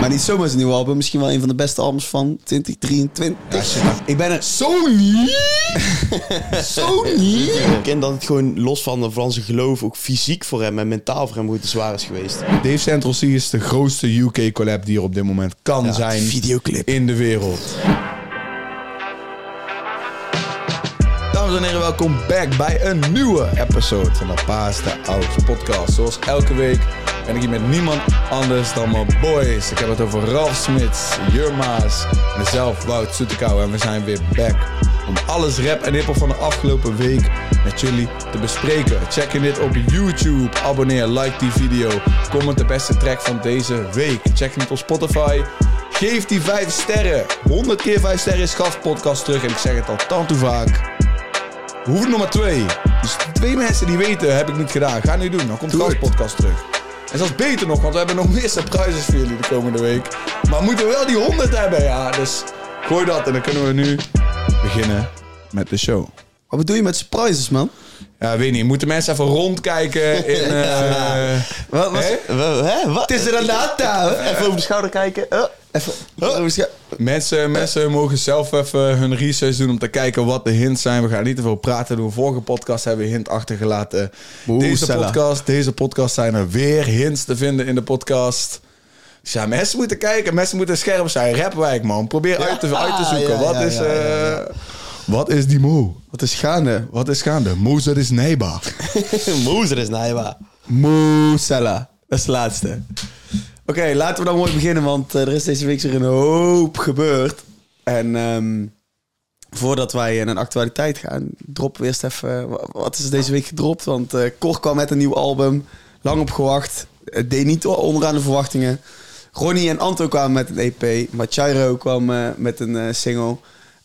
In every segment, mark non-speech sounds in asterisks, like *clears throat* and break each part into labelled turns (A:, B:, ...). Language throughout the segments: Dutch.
A: Maar niet zomaar zijn nieuwe album. Misschien wel een van de beste albums van 2023.
B: Ja, shit.
A: Ik ben er...
B: Sony! *laughs* Sony!
C: Ik ken dat het gewoon los van de Franse geloof ook fysiek voor hem en mentaal voor hem goed te zwaar is geweest.
B: Dave Central C is de grootste UK collab die er op dit moment kan zijn
A: videoclip.
B: in de wereld. Dames en heren, welkom back bij een nieuwe episode van de Paas de Ouds podcast. Zoals elke week ben ik hier met niemand anders dan mijn boys. Ik heb het over Ralf Smits, Jurmaas en mezelf, Wout Soetekau. En we zijn weer back om alles rap en hiphop van de afgelopen week met jullie te bespreken. Check je dit op YouTube, abonneer, like die video, comment de beste track van deze week. Check je het op Spotify. Geef die 5 sterren. 100 keer 5 sterren is gastpodcast terug. En ik zeg het al tant vaak. We hoeven nog maar twee. Dus twee mensen die weten, heb ik niet gedaan. Ga nu doen, dan komt de gastpodcast terug. En zelfs beter nog, want we hebben nog *laughs* meer surprises voor jullie de komende week. Maar we moeten wel die 100 hebben, ja. Dus gooi dat en dan kunnen we nu beginnen met de show.
A: Wat bedoel je met surprises, man?
B: Ja, weet niet. Moeten mensen even rondkijken *laughs* in...
A: Wat, wat,
B: hè?
C: Hè? Wat?
A: Het is er een data.
C: Even over de schouder kijken. Oh.
A: Even. Oh,
B: Mensen, mensen mogen zelf even hun research doen om te kijken wat de hints zijn. We gaan niet te veel praten. De vorige podcast hebben we hint achtergelaten.
A: Boe,
B: Deze
A: Sella.
B: podcast, deze podcast zijn er weer hints te vinden in de podcast. Dus ja, mensen moeten kijken. Mensen moeten scherp zijn. Rapwijk, man. Probeer uit, te, uit te zoeken.
A: ja,
B: wat, is, eh, wat is die Mo?
A: Wat is gaande?
B: Wat is gaande? Mozer is Neiba. *laughs*
C: Mozer is Nijwa.
A: Moesella. Dat is de laatste. Oké, laten we dan mooi beginnen, want eh, er is deze week weer een hoop gebeurd. En ehm, voordat wij in een actualiteit gaan, droppen we eerst even... wa- Wat is er deze week gedropt? Want eh Cor kwam met een nieuw album. Lang op gewacht. Het deed niet onderaan de verwachtingen. Ronnie en Anto kwamen met een EP. Machairo kwam eh, met een single.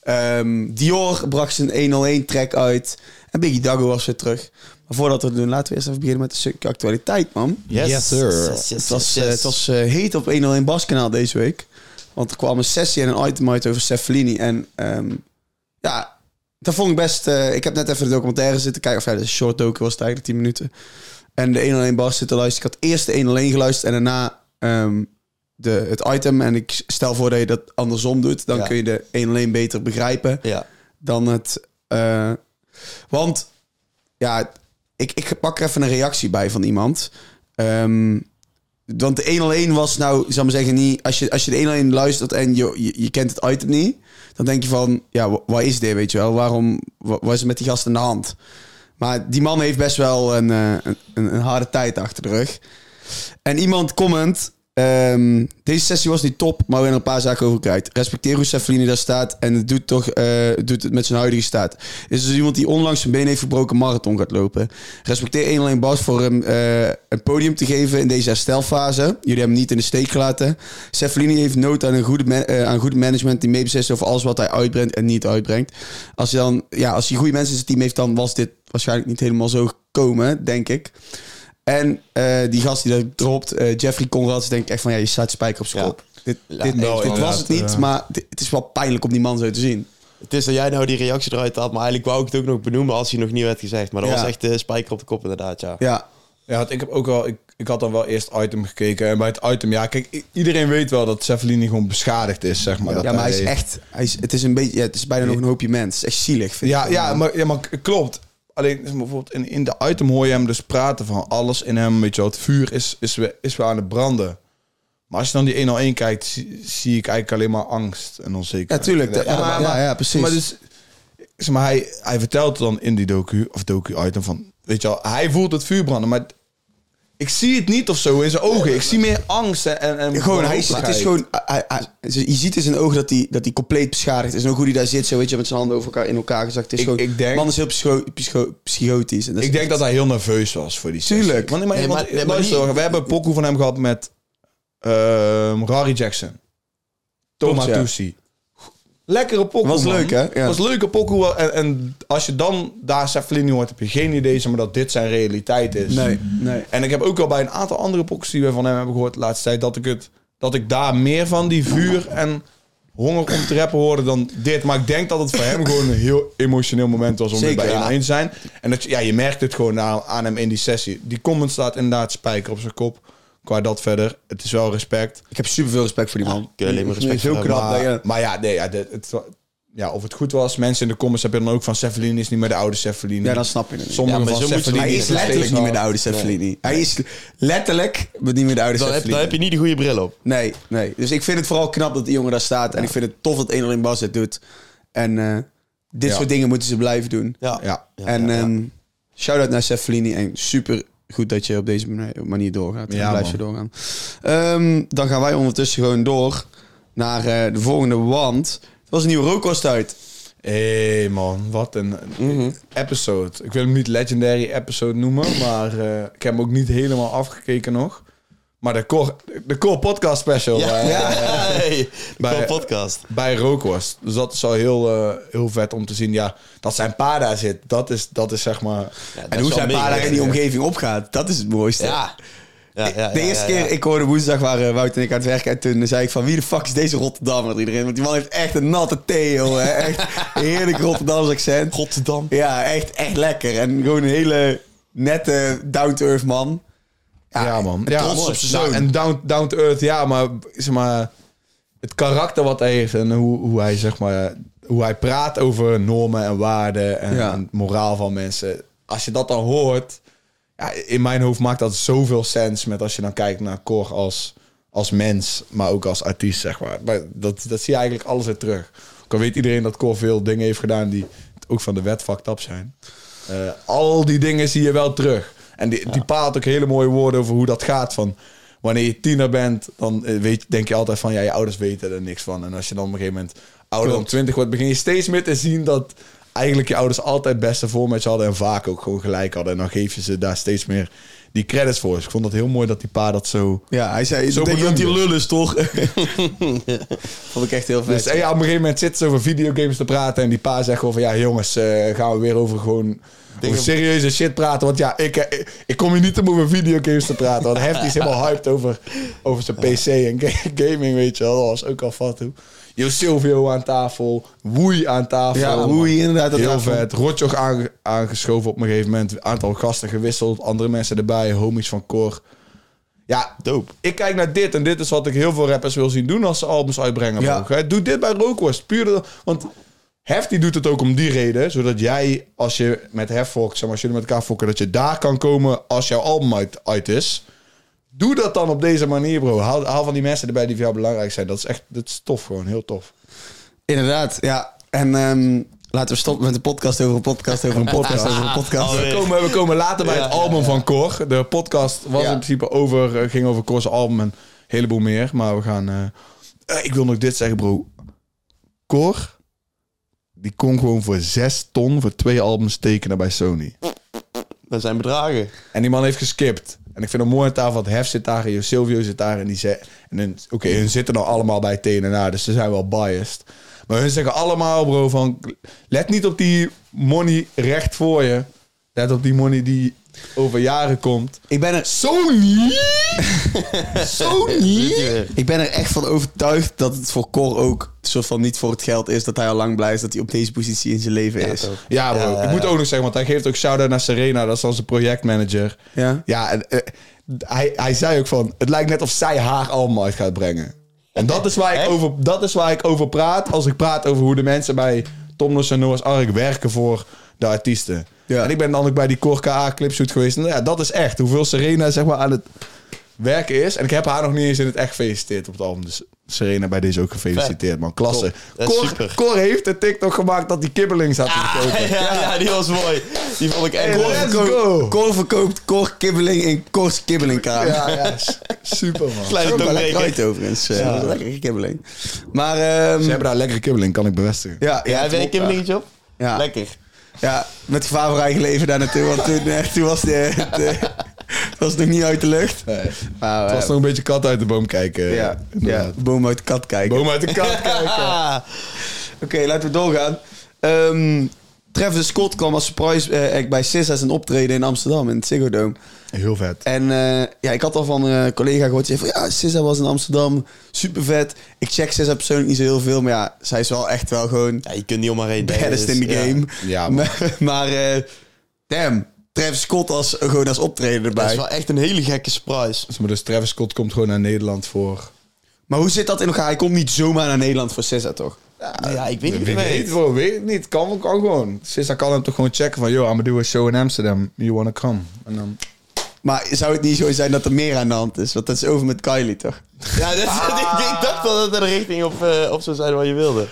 A: Ehm, Dior bracht zijn 101 track uit. En Biggie Dago was weer terug. Maar voordat we het doen, laten we eerst even beginnen met een stukje actualiteit, man.
C: Yes.
B: Yes, sir.
C: Yes, yes,
A: Het was,
C: yes,
A: eh,
C: yes.
A: het was eh, heet op 101 Bas kanaal deze week. Want er kwam een sessie en een item uit over Cefalini. En ehm, ja, dat vond ik best... eh, ik heb net even de documentaire zitten kijken. Of ja, de short docu was het eigenlijk 10 minuten. En de 101 Bas zitten luisteren. Ik had eerst de 101 geluisterd en daarna ehm, de, het item. En ik stel voor dat je dat andersom doet. Dan
C: Ja.
A: kun je de 101 beter begrijpen
C: Ja.
A: dan het. eh, want ja, ik, ik pak er even een reactie bij van iemand. Ehm, want de 101 was nou, ik zou maar zeggen, niet. Als je, als je de 101 luistert en je, je, je kent het item niet, dan denk je van, ja, wa- waar is dit, weet je wel? Waarom, wa- wat is er met die gast aan de hand? Maar die man heeft best wel een, eh, een, een, een harde tijd achter de rug. En iemand comment. Ehm, deze sessie was niet top, maar we hebben er een paar zaken over kwijt. Respecteer hoe daar staat en het doet, toch, eh, doet het met zijn huidige staat. Is dus iemand die onlangs zijn been heeft verbroken marathon gaat lopen. Respecteer 1 alleen Bas voor hem eh, een podium te geven in deze herstelfase. Jullie hebben hem niet in de steek gelaten. Cefalini heeft nood aan een goede, eh, aan goed management die meebeslist over alles wat hij uitbrengt en niet uitbrengt. Als hij dan, ja, als hij goede mensen in zijn team heeft, dan was dit waarschijnlijk niet helemaal zo gekomen, denk ik. En eh, die gast die dat dropt, eh, Jeffrey Conrads, denk ik echt van ja, je staat spijker op zijn
C: Ja.
A: kop. Dit,
C: Ja,
A: dit, dit was het niet,
B: ja.
A: maar dit- het is wel pijnlijk om die man zo te zien.
C: Het is dat jij nou die reactie eruit had, maar eigenlijk wou ik het ook nog benoemen als hij nog niet werd gezegd. Maar dat
A: Ja.
C: was echt de spijker op de kop inderdaad, ja.
A: Ja,
B: Ja, ik heb ook wel. Ik, ik had dan wel eerst item gekeken. En bij het item, ja, kijk, iedereen weet wel dat Cefalini gewoon beschadigd is, zeg maar. Dat
A: ja maar hij is echt, hij is, het is een beetje, ja, het is bijna nog een hoopje mens. Het is echt zielig, vind
B: Ja,
A: ik.
B: ja, maar, ja, maar klopt. Alleen maar, bijvoorbeeld in, in de item hoor je hem dus praten van alles in hem. Weet je wel, het vuur is, is, weer, is weer aan het branden. Maar als je dan die 101 kijkt, zie, zie ik eigenlijk alleen maar angst en
A: Ja,
B: onzekerheid.
A: tuurlijk. Ja,
B: maar-
A: ja, ja, precies.
B: Maar, dus, zeg maar hij, hij vertelt dan in die docu, of docu-item van... Weet je wel, hij voelt het vuur branden, maar... Ik zie het niet of zo in zijn ogen. Ik zie meer angst en... en
A: gewoon, hij is, het is gewoon, hij- hij- je ziet in zijn ogen dat hij, dat hij compleet beschadigd is. En hoe hij daar zit, zo weet je, met zijn handen over elkaar in elkaar gezakt. Het is
B: Ik-
A: gewoon,
B: ik denk-
A: man is heel psycho, psycho- psychotisch. En dat
B: Ik denk dat hij heel nerveus was voor die sessie.
A: Tuurlijk.
B: Want, maar,
C: Nee,
B: want,
C: maar- nee, maar
B: luister,
C: niet-
B: we hebben een pokoe van hem gehad met ehm Rari Jackson. Thomas
A: ja.
B: Tucci. Lekkere pokoe,
A: Was
B: man.
A: leuk, hè? Ja.
B: Was leuke pokoe. En, en als je dan daar Cefalini hoort, heb je geen idee maar, dat dit zijn realiteit is.
A: Nee, nee.
B: En ik heb ook al bij een aantal andere pokoes die we van hem hebben gehoord de laatste tijd... dat ik, het, dat ik daar meer van die vuur en honger om te rappen hoorde dan dit. Maar ik denk dat het voor hem *laughs* gewoon een heel emotioneel moment was om
A: Zeker,
B: weer bij
A: ja.
B: 1 te zijn. En dat, je- ja, je merkt het gewoon aan, aan hem in die sessie. Die comment staat inderdaad spijker op zijn kop. Qua dat verder. Het is wel respect.
A: Ik heb super veel respect voor die man.
C: je alleen maar respect
A: Heel knap.
B: maar,
A: je-
B: maar ja, nee, ja, dit- het, ja, of het goed was. Mensen in de comments hebben dan ook van Cefalini is niet meer de oude Cefalini.
A: Ja, dan snap je het. niet.
B: Sommige
C: Ja, maar
B: van
C: zo moet je-
B: Cefalini
A: Hij is letterlijk niet meer de oude Cefalini. Hij is letterlijk niet meer de oude
C: Dan heb,
A: Cefalini.
C: dan heb je niet de goede bril op.
A: Nee, nee. Dus ik vind het vooral knap dat die jongen daar staat. En ik vind het tof dat 1 in Bas het doet. En eh, dit
B: Ja.
A: soort dingen moeten ze blijven doen.
C: Ja.
B: Ja.
A: en
C: ja, ja.
A: ehm, shout-out naar Cefalini. En super goed dat je op deze manier- doorgaat. En
B: Ja,
A: blijf je doorgaan. Ehm, dan gaan wij ondertussen gewoon door naar eh, de volgende. Want er was een nieuwe rookworst uit.
B: Hé hey man, wat een
A: Mhm.
B: episode. Ik wil hem niet legendary episode noemen, maar eh, ik heb hem ook niet helemaal afgekeken nog. Maar de core, de core podcast special
C: Ja,
B: eh,
C: ja. Hey,
B: Bij-
C: bij podcast.
B: bij Rookworst. Dus dat is al heel, eh, heel vet om te zien. Ja, dat zijn pa daar zit, dat is, dat is zeg maar...
C: Ja,
A: En hoe zijn pa daar in die omgeving opgaat. Dat is het mooiste.
C: Ja. Ja, ja,
A: de eerste
C: ja,
A: keer, ik hoorde woensdag waren Wout en ik aan het werken. En toen zei ik van, wie de fuck is deze Rotterdammer? Iedereen, want die man heeft echt een natte thee, joh. Echt heerlijk Rotterdams accent.
C: Rotterdam.
A: Ja, echt, echt lekker. En gewoon een hele nette, down-to-earth man.
B: Ja, man.
A: en
B: Ja,
A: trots op zijn
B: Nou,
A: zoon.
B: En down, down to earth, ja, maar, zeg maar het karakter wat hij heeft en hoe, hoe hij zeg maar hoe hij praat over normen en waarden en,
A: Ja.
B: en moraal van mensen. Als je dat dan hoort, ja, in mijn hoofd maakt dat zoveel sens met als je dan kijkt naar Cor als, als mens, maar ook als artiest, zeg maar. maar dat, dat zie je eigenlijk alles weer terug. Ook al weet iedereen dat Cor veel dingen heeft gedaan die ook van de wet fucked up zijn. Eh, al die dingen zie je wel terug. En die, die pa had ook hele mooie woorden over hoe dat gaat. Van wanneer je tiener bent, dan eh, weet, denk je altijd van ja, je ouders weten er niks van. En als je dan op een gegeven moment ouder dan
A: Klopt.
B: 20 wordt, begin je steeds meer te zien dat eigenlijk je ouders altijd het beste voor met je hadden en vaak ook gewoon gelijk hadden. En dan geef je ze daar steeds meer die credits voor. Dus ik vond dat heel mooi dat die pa dat zo.
A: Ja, hij zei,
B: Zo
A: denk dat die lul is, toch? *laughs* Vond ik echt heel vet.
B: Dus ja, op een gegeven moment zitten ze over videogames te praten. En die pa zegt gewoon van ja, jongens, eh, gaan we weer over gewoon. Over serieuze shit praten. Want ja, ik, eh, ik, ik kom hier niet om over videogames te praten. Want Hefty is *laughs* helemaal hyped over, over zijn PC en ga- gaming, weet je wel. Dat was ook al fat toe. Jo Silvio aan tafel. Woei aan tafel.
A: Ja, Woei inderdaad
B: Heel vet. Rotjoch aange- aangeschoven op een gegeven moment. Een aantal gasten gewisseld. Andere mensen erbij. Homies van Cor. Ja,
C: Dope.
B: ik kijk naar dit en dit is wat ik heel veel rappers wil zien doen als ze albums uitbrengen.
A: Ja.
B: Doe dit bij Rookworst. Puur de- Hefty doet het ook om die reden. Zodat jij, als je met Hef zeg maar, als jullie met elkaar fokken, dat je daar kan komen als jouw album uit, uit is. Doe dat dan op deze manier, bro. Haal, haal van die mensen erbij die voor jou belangrijk zijn. Dat is echt dat is tof gewoon. Heel tof.
A: Inderdaad, ja. En ehm, laten we stoppen met een podcast over een podcast over een podcast over een podcast. *laughs*
B: We komen, we komen later bij
C: Ja,
B: het album
C: ja, ja.
B: van Cor. De podcast was in principe over, eh, ging over Cor's album en een heleboel meer. Maar we gaan... eh, eh, ik wil nog dit zeggen, bro. Cor, die kon gewoon voor zes ton voor twee albums tekenen bij Sony.
C: Dat zijn bedragen.
B: En die man heeft geskipt. En ik vind het mooi aan tafel, want Hef zit daar en Silvio zit daar. En die hun- Oké, hun zitten nou allemaal bij TNA, dus ze zijn wel biased. Maar hun zeggen allemaal, bro, van... Let niet op die money recht voor je. Let op die money die over jaren komt.
A: Ik ben er
B: Sony! *laughs* Sony!
A: Ik ben er echt van overtuigd dat het voor Cor ook een soort van niet voor het geld is. Dat hij al lang blij is dat hij op deze positie in zijn leven is.
C: toch.
B: Ja, bro. Ik moet ook nog zeggen, want hij geeft ook shout-out naar Serena. Dat is zijn projectmanager.
A: Ja?
B: Ja, en, eh, hij, hij zei ook van... Het lijkt net of zij haar album uit gaat brengen. En dat is, waar ik
C: Echt?
B: over, dat is waar ik over praat. Als ik praat over hoe de mensen bij Tom en Noah's Ark werken voor de artiesten.
A: Ja.
B: En ik ben dan ook bij die Cor KA clipshoot geweest. En ja, dat is echt. Hoeveel Serena zeg maar aan het werken is. En ik heb haar nog niet eens in het echt gefeliciteerd op het album. Dus Serena bij deze ook gefeliciteerd, man. Klasse. Cor, heeft een TikTok gemaakt dat die kibbeling zat te verkopen.
C: ja, ja, die was mooi. Die vond ik echt
B: Hey,
C: mooi.
B: let's
A: Cor,
B: go.
A: Cor verkoopt Cor kibbeling in Cor's kibbelingkraam.
B: Ja, ja, super man.
C: Kleine
A: uit overigens. is lekker kibbeling. Maar ehm,
B: Ze hebben daar lekkere kibbeling, kan ik bevestigen.
A: ja,
C: Ja, heb jij een kibbelingetje op?
A: Ja.
C: Lekker.
A: Ja, met gevaar voor eigen leven daar naartoe. Want toen, eh, toen was, de, het, eh, was het nog niet uit de lucht.
B: Nee.
A: Maar,
B: Het was
A: eh,
B: nog een beetje kat uit de boom kijken.
A: ja, ja,
B: inderdaad.
A: boom uit de kat kijken.
B: Boom uit de kat *laughs* kijken.
A: Oké, laten we doorgaan. Ehm Travis Scott kwam als surprise eh, act bij SZA een optreden in Amsterdam in het Ziggo Dome.
B: Heel vet.
A: En eh, ja, ik had al van een collega gehoord. Die zei van ja, SZA was in Amsterdam. Super vet. Ik check SZA persoonlijk niet zo heel veel. Maar ja, zij is wel echt wel gewoon
C: ja, je kunt niet om haar heen.
A: baddest in the game.
B: Ja, *laughs*
A: maar maar eh, damn. Travis Scott als, gewoon als optreden
C: Dat
A: erbij.
C: is wel echt een hele gekke surprise.
B: Dus, maar dus Travis Scott komt gewoon naar Nederland voor...
A: Maar hoe zit dat in elkaar? Hij komt niet zomaar naar Nederland voor SZA, toch?
C: Ja, ik weet niet
B: Weet,
C: je
B: weet, wel, ik niet. Kan, kan gewoon. Sissa kan hem toch gewoon checken van... Yo, I'm gonna do a show in Amsterdam. You wanna come? En dan...
A: Maar zou het niet zo zijn dat er meer aan de hand is? Want dat is over met Kylie, toch?
C: Ja, dat, *laughs* ik, ik dacht dat het er richting op, eh, op zou zijn waar je wilde.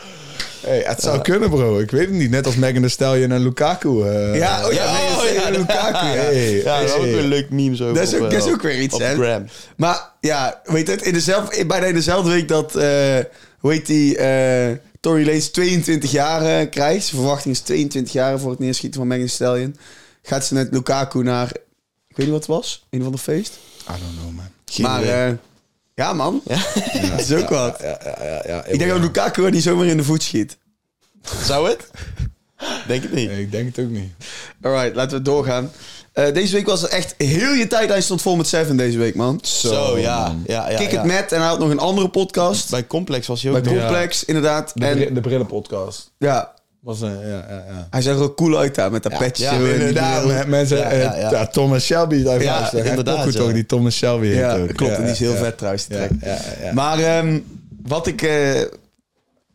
B: Hey, het zou kunnen, bro. Ik weet het niet. Net als Megan Thee Stallion en Lukaku. eh.
A: Ja, oh ja,
C: Ja, oh ja,
A: Lukaku, ja.
B: Hey,
C: Ja, dat is ook weer leuk memes over.
A: Dat is ook,
C: op,
A: dat is
C: eh,
A: ook weer iets, hè?
C: Gram.
A: Maar ja, weet je het, in dezelfde, bijna in dezelfde week dat, eh hoe heet die, eh Tory Lanez 22 jaar krijgt. Zijn verwachting is 22 jaar voor het neerschieten van Megan Stallion. Gaat ze met Lukaku naar, ik weet niet wat het was, een of ander feest.
B: I don't know, man.
C: Geen
A: maar eh, ja man, *laughs* dat is ook wat.
B: Ja, ja, ja, ja.
A: Ik denk dat Lukaku er niet zomaar in de voet schiet.
C: Zou het? Denk het niet.
B: Nee, ik denk het ook niet.
A: Alright, laten we doorgaan. Eh, deze week was het echt heel je tijd. Hij stond vol met Seven deze week, man.
C: Zo, ja. ja, ja,
A: Kick
C: ja.
A: het met en hij had nog een andere podcast.
C: Bij Complex was hij
A: Bij
C: ook nog.
A: Complex, inderdaad.
B: De,
A: en
B: de Brillenpodcast.
A: ja,
B: Was een, ja, ja, ja.
A: hij zag er ook cool uit daar met dat petje.
C: ja,
A: zo en die
B: Inderdaad, mensen,
C: Ja,
B: eh,
C: ja, ja.
B: ja, Thomas Shelby. Daar
C: Ja,
B: ja,
C: inderdaad,
B: Goed
C: ja.
B: toch, die Thomas Shelby heet
A: Ja,
B: ook.
A: klopt.
B: Ja,
A: en die is heel
B: ja,
A: vet trouwens, die
B: Ja,
A: track.
B: ja, ja.
A: Maar ehm, wat ik... eh,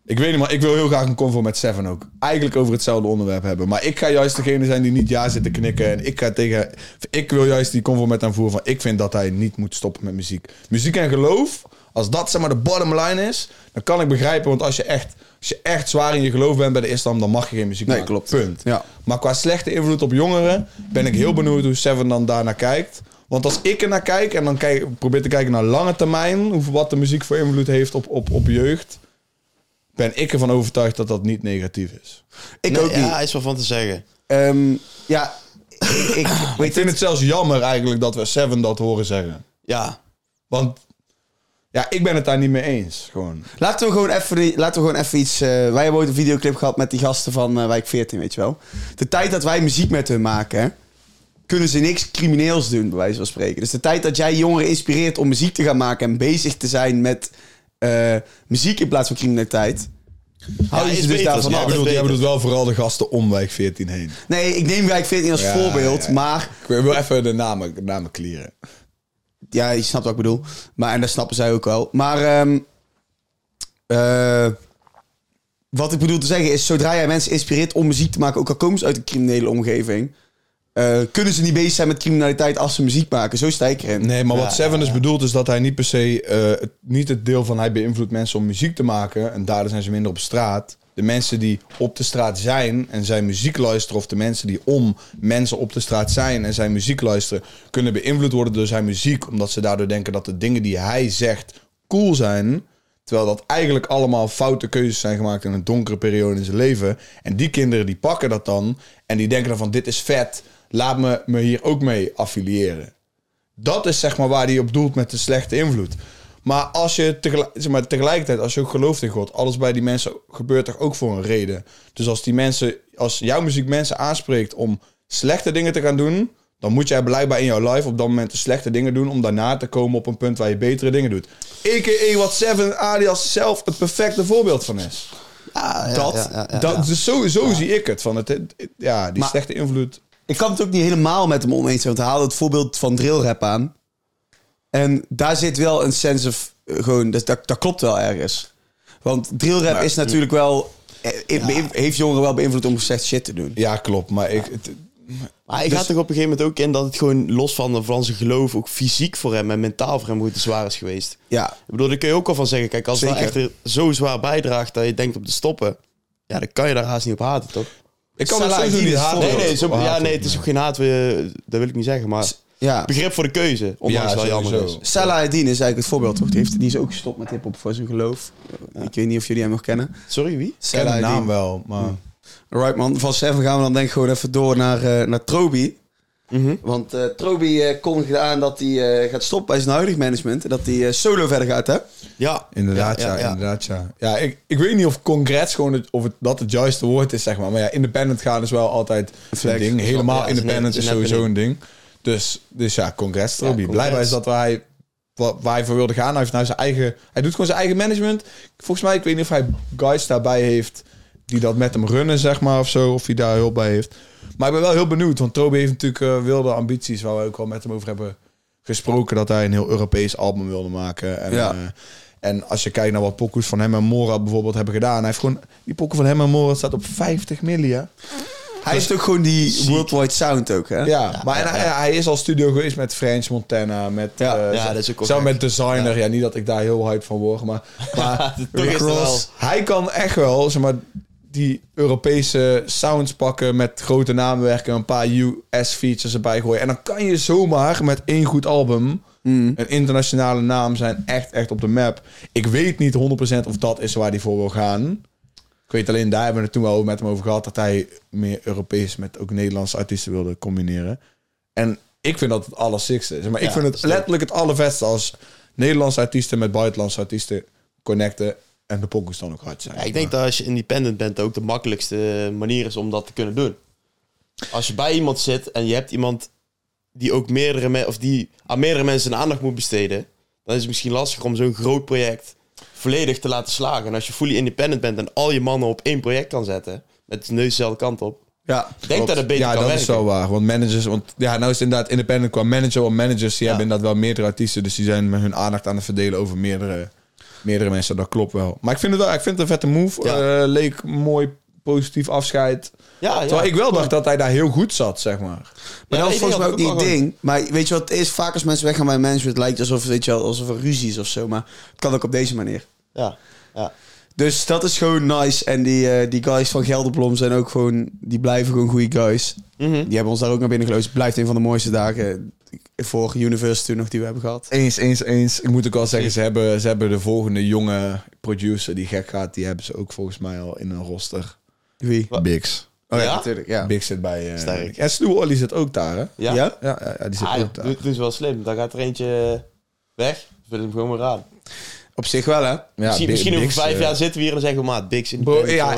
B: Ik weet niet, maar ik wil heel graag een convo met Seven ook. Eigenlijk over hetzelfde onderwerp hebben. Maar ik ga juist degene zijn die niet ja zit te knikken. En ik ga tegen... Ik wil juist die convo met hem voeren van... Ik vind dat hij niet moet stoppen met muziek. Muziek en geloof, als dat zeg maar de bottom line is... Dan kan ik begrijpen, want als je echt, als je echt zwaar in je geloof bent bij de islam... Dan mag je geen muziek
A: Nee,
B: maken.
A: klopt.
B: Punt.
A: Ja.
B: Maar qua slechte invloed op jongeren... Ben ik heel benieuwd hoe Seven dan daarnaar kijkt. Want als ik er naar kijk en dan kijk, probeer te kijken naar lange termijn... Hoe, wat de muziek voor invloed heeft op, op, op jeugd ben ik ervan overtuigd dat dat niet negatief is.
A: ik
C: Nee,
A: ook niet.
C: Ja, is wel van te zeggen.
A: Ehm, ja, ik, ik
B: Ik
A: weet
B: vind
A: het.
B: het zelfs jammer eigenlijk dat we Seven dat horen zeggen.
C: Ja.
B: Want ja, ik ben het daar niet mee eens. Gewoon.
A: Laten we gewoon even, laten we gewoon even iets... eh, wij hebben ooit een videoclip gehad met die gasten van eh, Wijk 14, weet je wel. De tijd dat wij muziek met hun maken... kunnen ze niks crimineels doen, bij wijze van spreken. Dus de tijd dat jij jongeren inspireert om muziek te gaan maken... en bezig te zijn met eh, muziek in plaats van criminaliteit... hou je ze dus daarvan
C: ja,
A: af.
B: Jij bedoelt,
C: beter.
B: jij bedoelt wel vooral de gasten om wijk 14 heen.
A: Nee, ik neem Wijk 14 als
B: Ja,
A: voorbeeld,
B: ja.
A: maar...
B: Ik wil even de namen, de namen clearen.
A: Ja, je snapt wat ik bedoel. Maar, en dat snappen zij ook wel. Maar ehm, eh, wat ik bedoel te zeggen is... zodra jij mensen inspireert om muziek te maken... ook al komen ze uit een criminele omgeving... eh, kunnen ze niet bezig zijn met criminaliteit als ze muziek maken. Zo sta ik erin.
B: Nee, maar
C: Ja,
B: wat Seven
C: ja,
B: dus bedoelt is dat hij niet per se... eh, het, niet het deel van hij beïnvloedt mensen om muziek te maken... en daardoor zijn ze minder op straat. De mensen die op de straat zijn en zijn muziek luisteren... of de mensen die om mensen op de straat zijn en zijn muziek luisteren... kunnen beïnvloed worden door zijn muziek... omdat ze daardoor denken dat de dingen die hij zegt cool zijn... Terwijl dat eigenlijk allemaal foute keuzes zijn gemaakt in een donkere periode in zijn leven. En die kinderen die pakken dat dan en die denken dan van dit is vet, laat me me hier ook mee affiliëren. Dat is zeg maar waar hij op doelt met de slechte invloed. Maar als je tegelijk, zeg maar, tegelijkertijd, als je ook gelooft in God, alles bij die mensen gebeurt toch ook voor een reden. Dus als die mensen, als jouw muziek mensen aanspreekt om slechte dingen te gaan doen, dan moet jij blijkbaar in jouw life op dat moment de slechte dingen doen om daarna te komen op een punt waar je betere dingen doet. A.k.a. wat Seven alias zelf het perfecte voorbeeld van is.
C: Ja, ja,
A: Dat-
C: ja,
B: dat,
C: ja.
B: Dus zo, zo zie ik het. Van het, het- ja, die
A: Maar-
B: slechte invloed.
A: Ik kan het ook niet helemaal met hem oneens zijn. Want hij haalde het voorbeeld van drillrap aan. En daar zit wel een sense of... eh, gewoon, dat, dat, dat klopt wel ergens. Want drillrap
B: Maar-
A: is natuurlijk wel... eh, Heeft jongeren wel beïnvloed om slecht shit te doen.
B: Ja, klopt. Maar ik, het-
C: Maar hij
A: Dus-
C: gaat toch op een gegeven moment ook in dat het gewoon los van, van zijn geloof ook fysiek voor hem en mentaal voor hem goed te zwaar is geweest.
A: Ja,
C: Ik bedoel, daar kun je ook al van zeggen. Kijk, als het nou echt
A: Zeker.
C: er zo zwaar bijdraagt dat je denkt om te stoppen, ja, dan kan je daar haast niet op haten, toch?
B: Ik kan het sowieso niet haten.
C: Nee, nee, zo,
B: Haat
C: ja, nee, het is ook geen haat, eh, dat wil ik niet zeggen, maar
A: ja.
C: begrip voor de keuze, ondanks
B: Ja,
C: wel jammer is.
A: Salah Eddin is eigenlijk het voorbeeld, toch? Die, heeft, die is ook gestopt met hip-hop voor zijn geloof. Ik weet niet of jullie hem nog kennen.
C: Sorry, wie?
B: Ik ken
A: Salah
B: de naam wel, maar...
A: Alright man, van Seven gaan we dan denk ik gewoon even door naar, eh naar Trobi.
C: Mhm.
A: Want eh Trobi eh kondigde aan dat hij eh, gaat stoppen bij zijn huidig management. En dat hij solo verder gaat, hè?
C: Ja.
B: Inderdaad, ja, inderdaad, ja. Ja, ik, ik weet niet of congrats gewoon het, of het, dat het juiste woord is, zeg maar. Maar ja, independent gaan is wel altijd een
A: flex.
B: ding. Helemaal
C: Ja, is net-
B: independent
C: is
B: sowieso
C: een
B: een ding. Dus, dus ja, congrats, Toby.
C: congrats.
B: Blijkbaar is dat waar hij, wa- waar hij voor wilde gaan. Hij heeft nou zijn eigen... Hij doet gewoon zijn eigen management. Volgens mij, ik weet niet of hij guys daarbij heeft... die dat met hem runnen, zeg maar, of zo. Of hij daar hulp bij heeft. Maar ik ben wel heel benieuwd, want Toby heeft natuurlijk eh, wilde ambities... waar we ook al met hem over hebben gesproken... dat hij een heel Europees album wilde maken. En,
A: Ja.
B: eh, en als je kijkt naar wat pokoes van hem en Morat bijvoorbeeld hebben gedaan... hij heeft gewoon... Die pokoe van hem en Morat staat op 50 miljoen.
A: Hij heeft ook gewoon die worldwide sound ook, hè?
B: Ja, maar en hij, hij is al studio geweest met French Montana, met,
A: Ja.
B: eh,
C: Ja, dat is ook gek.
B: met Designer. Ja. niet dat ik daar heel hype van word, maar, *laughs* maar
C: is
B: hij kan echt wel, zeg maar, die Europese sounds pakken met grote namen werken, een paar US-features erbij gooien. En dan kan je zomaar met één goed album
A: Mm.
B: een internationale naam zijn, echt, echt op de map. Ik weet niet 100% of dat is waar hij voor wil gaan. Ik weet alleen, daar hebben we het toen wel met hem over gehad, dat hij meer Europees met ook Nederlandse artiesten wilde combineren. En ik vind dat het allersikste is. Maar ik vind het letterlijk het allervetste als Nederlandse artiesten met buitenlandse artiesten connecten en de pokus dan ook hard zijn.
C: Ja, ik denk dat als je independent bent ook de makkelijkste manier is om dat te kunnen doen. Als je bij iemand zit en je hebt iemand die ook meerdere me- of die aan meerdere mensen aandacht moet besteden, dan is het misschien lastiger om zo'n groot project volledig te laten slagen. En als je fully independent bent en al je mannen op één project kan zetten, met de neus dezelfde kant op,
A: Ja.
C: denk dat het beter
B: ja,
C: kan
B: dat
C: werken.
B: is wel waar. Want managers, want ja, nou is het inderdaad independent qua manager. Want managers die
C: Ja.
B: hebben inderdaad wel meerdere artiesten. Dus die zijn met hun aandacht aan het verdelen over meerdere, meerdere mensen. Dat klopt wel. Maar ik vind het wel, ik vind het een vette move.
C: Ja.
B: Eh, leek mooi positief afscheid.
C: Ja, ja,
B: Terwijl ik wel
C: cool.
B: dacht dat hij daar heel goed zat, zeg maar.
A: Maar
C: Ja,
A: dat is volgens mij ook niet het ding. Maar weet je wat het is? Vaak als mensen weggaan bij management lijkt het alsof, weet je wel, alsof er ruzie is of zo. Maar het kan ook op deze manier.
C: Ja, ja.
A: Dus dat is gewoon nice. En die, eh, die guys van Gelderblom zijn ook gewoon... Die blijven gewoon goede guys.
C: Mhm.
A: Die hebben ons daar ook naar binnen geloosd. Het blijft een van de mooiste dagen voor Universe nog die we hebben gehad.
B: Eens, eens, eens. Ik moet ook wel zeggen, ze hebben, ze hebben de volgende jonge producer die gek gaat. Die hebben ze ook volgens mij al in een roster.
A: Wie?
B: Biggs.
A: Oh ja,
C: Ja?
A: natuurlijk. Ja.
B: Biggs zit bij... eh
C: Sterk.
B: en Stu Olly zit ook daar, hè?
C: Ja?
A: Ja?
B: Ja, die zit
C: Ah,
B: ook daar.
C: doe ze wel slim. Dan gaat er eentje weg. Wil hem gewoon maar raden.
A: Op zich wel, hè?
B: Ja,
C: misschien
B: Bi-
C: misschien over vijf
B: eh,
C: jaar zitten we hier en zeggen we, maat, Bix in de
B: ja.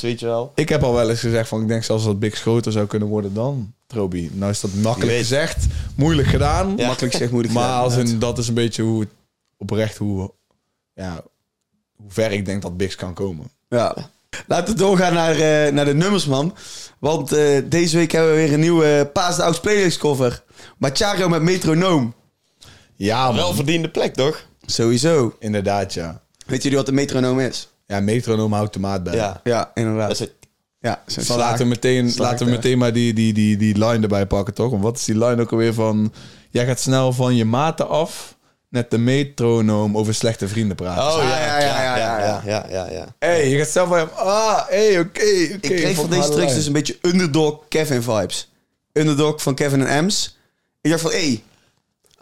C: weet je wel.
B: Ik heb al wel eens gezegd van ik denk zelfs dat Biggs groter zou kunnen worden dan Trobi. Nou is dat makkelijk gezegd, moeilijk gedaan.
C: Ja.
A: Makkelijk zeg moeilijk
B: Maar
A: gedaan,
B: als
A: inderdaad.
B: een, dat is een beetje hoe het oprecht hoe, ja, hoe ver ik denk dat Biggs kan komen.
A: Ja. Laten we doorgaan naar, eh, naar de nummers, man. Want eh, deze week hebben we weer een nieuwe Paas de Oud playlist cover. Machario met metronoom.
B: Ja, man.
C: Wel verdiende plek, toch?
A: Sowieso.
B: inderdaad ja.
A: Weet jullie wat een metronoom is?
B: Ja, metronoom houdt de maat bij.
C: Ja.
A: Ja, inderdaad.
C: Dat is het.
A: Ja,
B: laten we meteen, laten we meteen maar die, die, die, die line erbij pakken, toch? Want wat is die line ook alweer van... Jij gaat snel van je maten af net de metronoom over slechte vrienden praten.
C: Oh ja,
A: ja, ja, ja, ja,
C: ja, ja.
B: hey, je gaat zelf van. Ah, hey, oké.
A: Ik kreeg van deze tricks dus een beetje underdog Kevin vibes. Underdog van Kevin en Ems. Ik dacht van, hé, hey,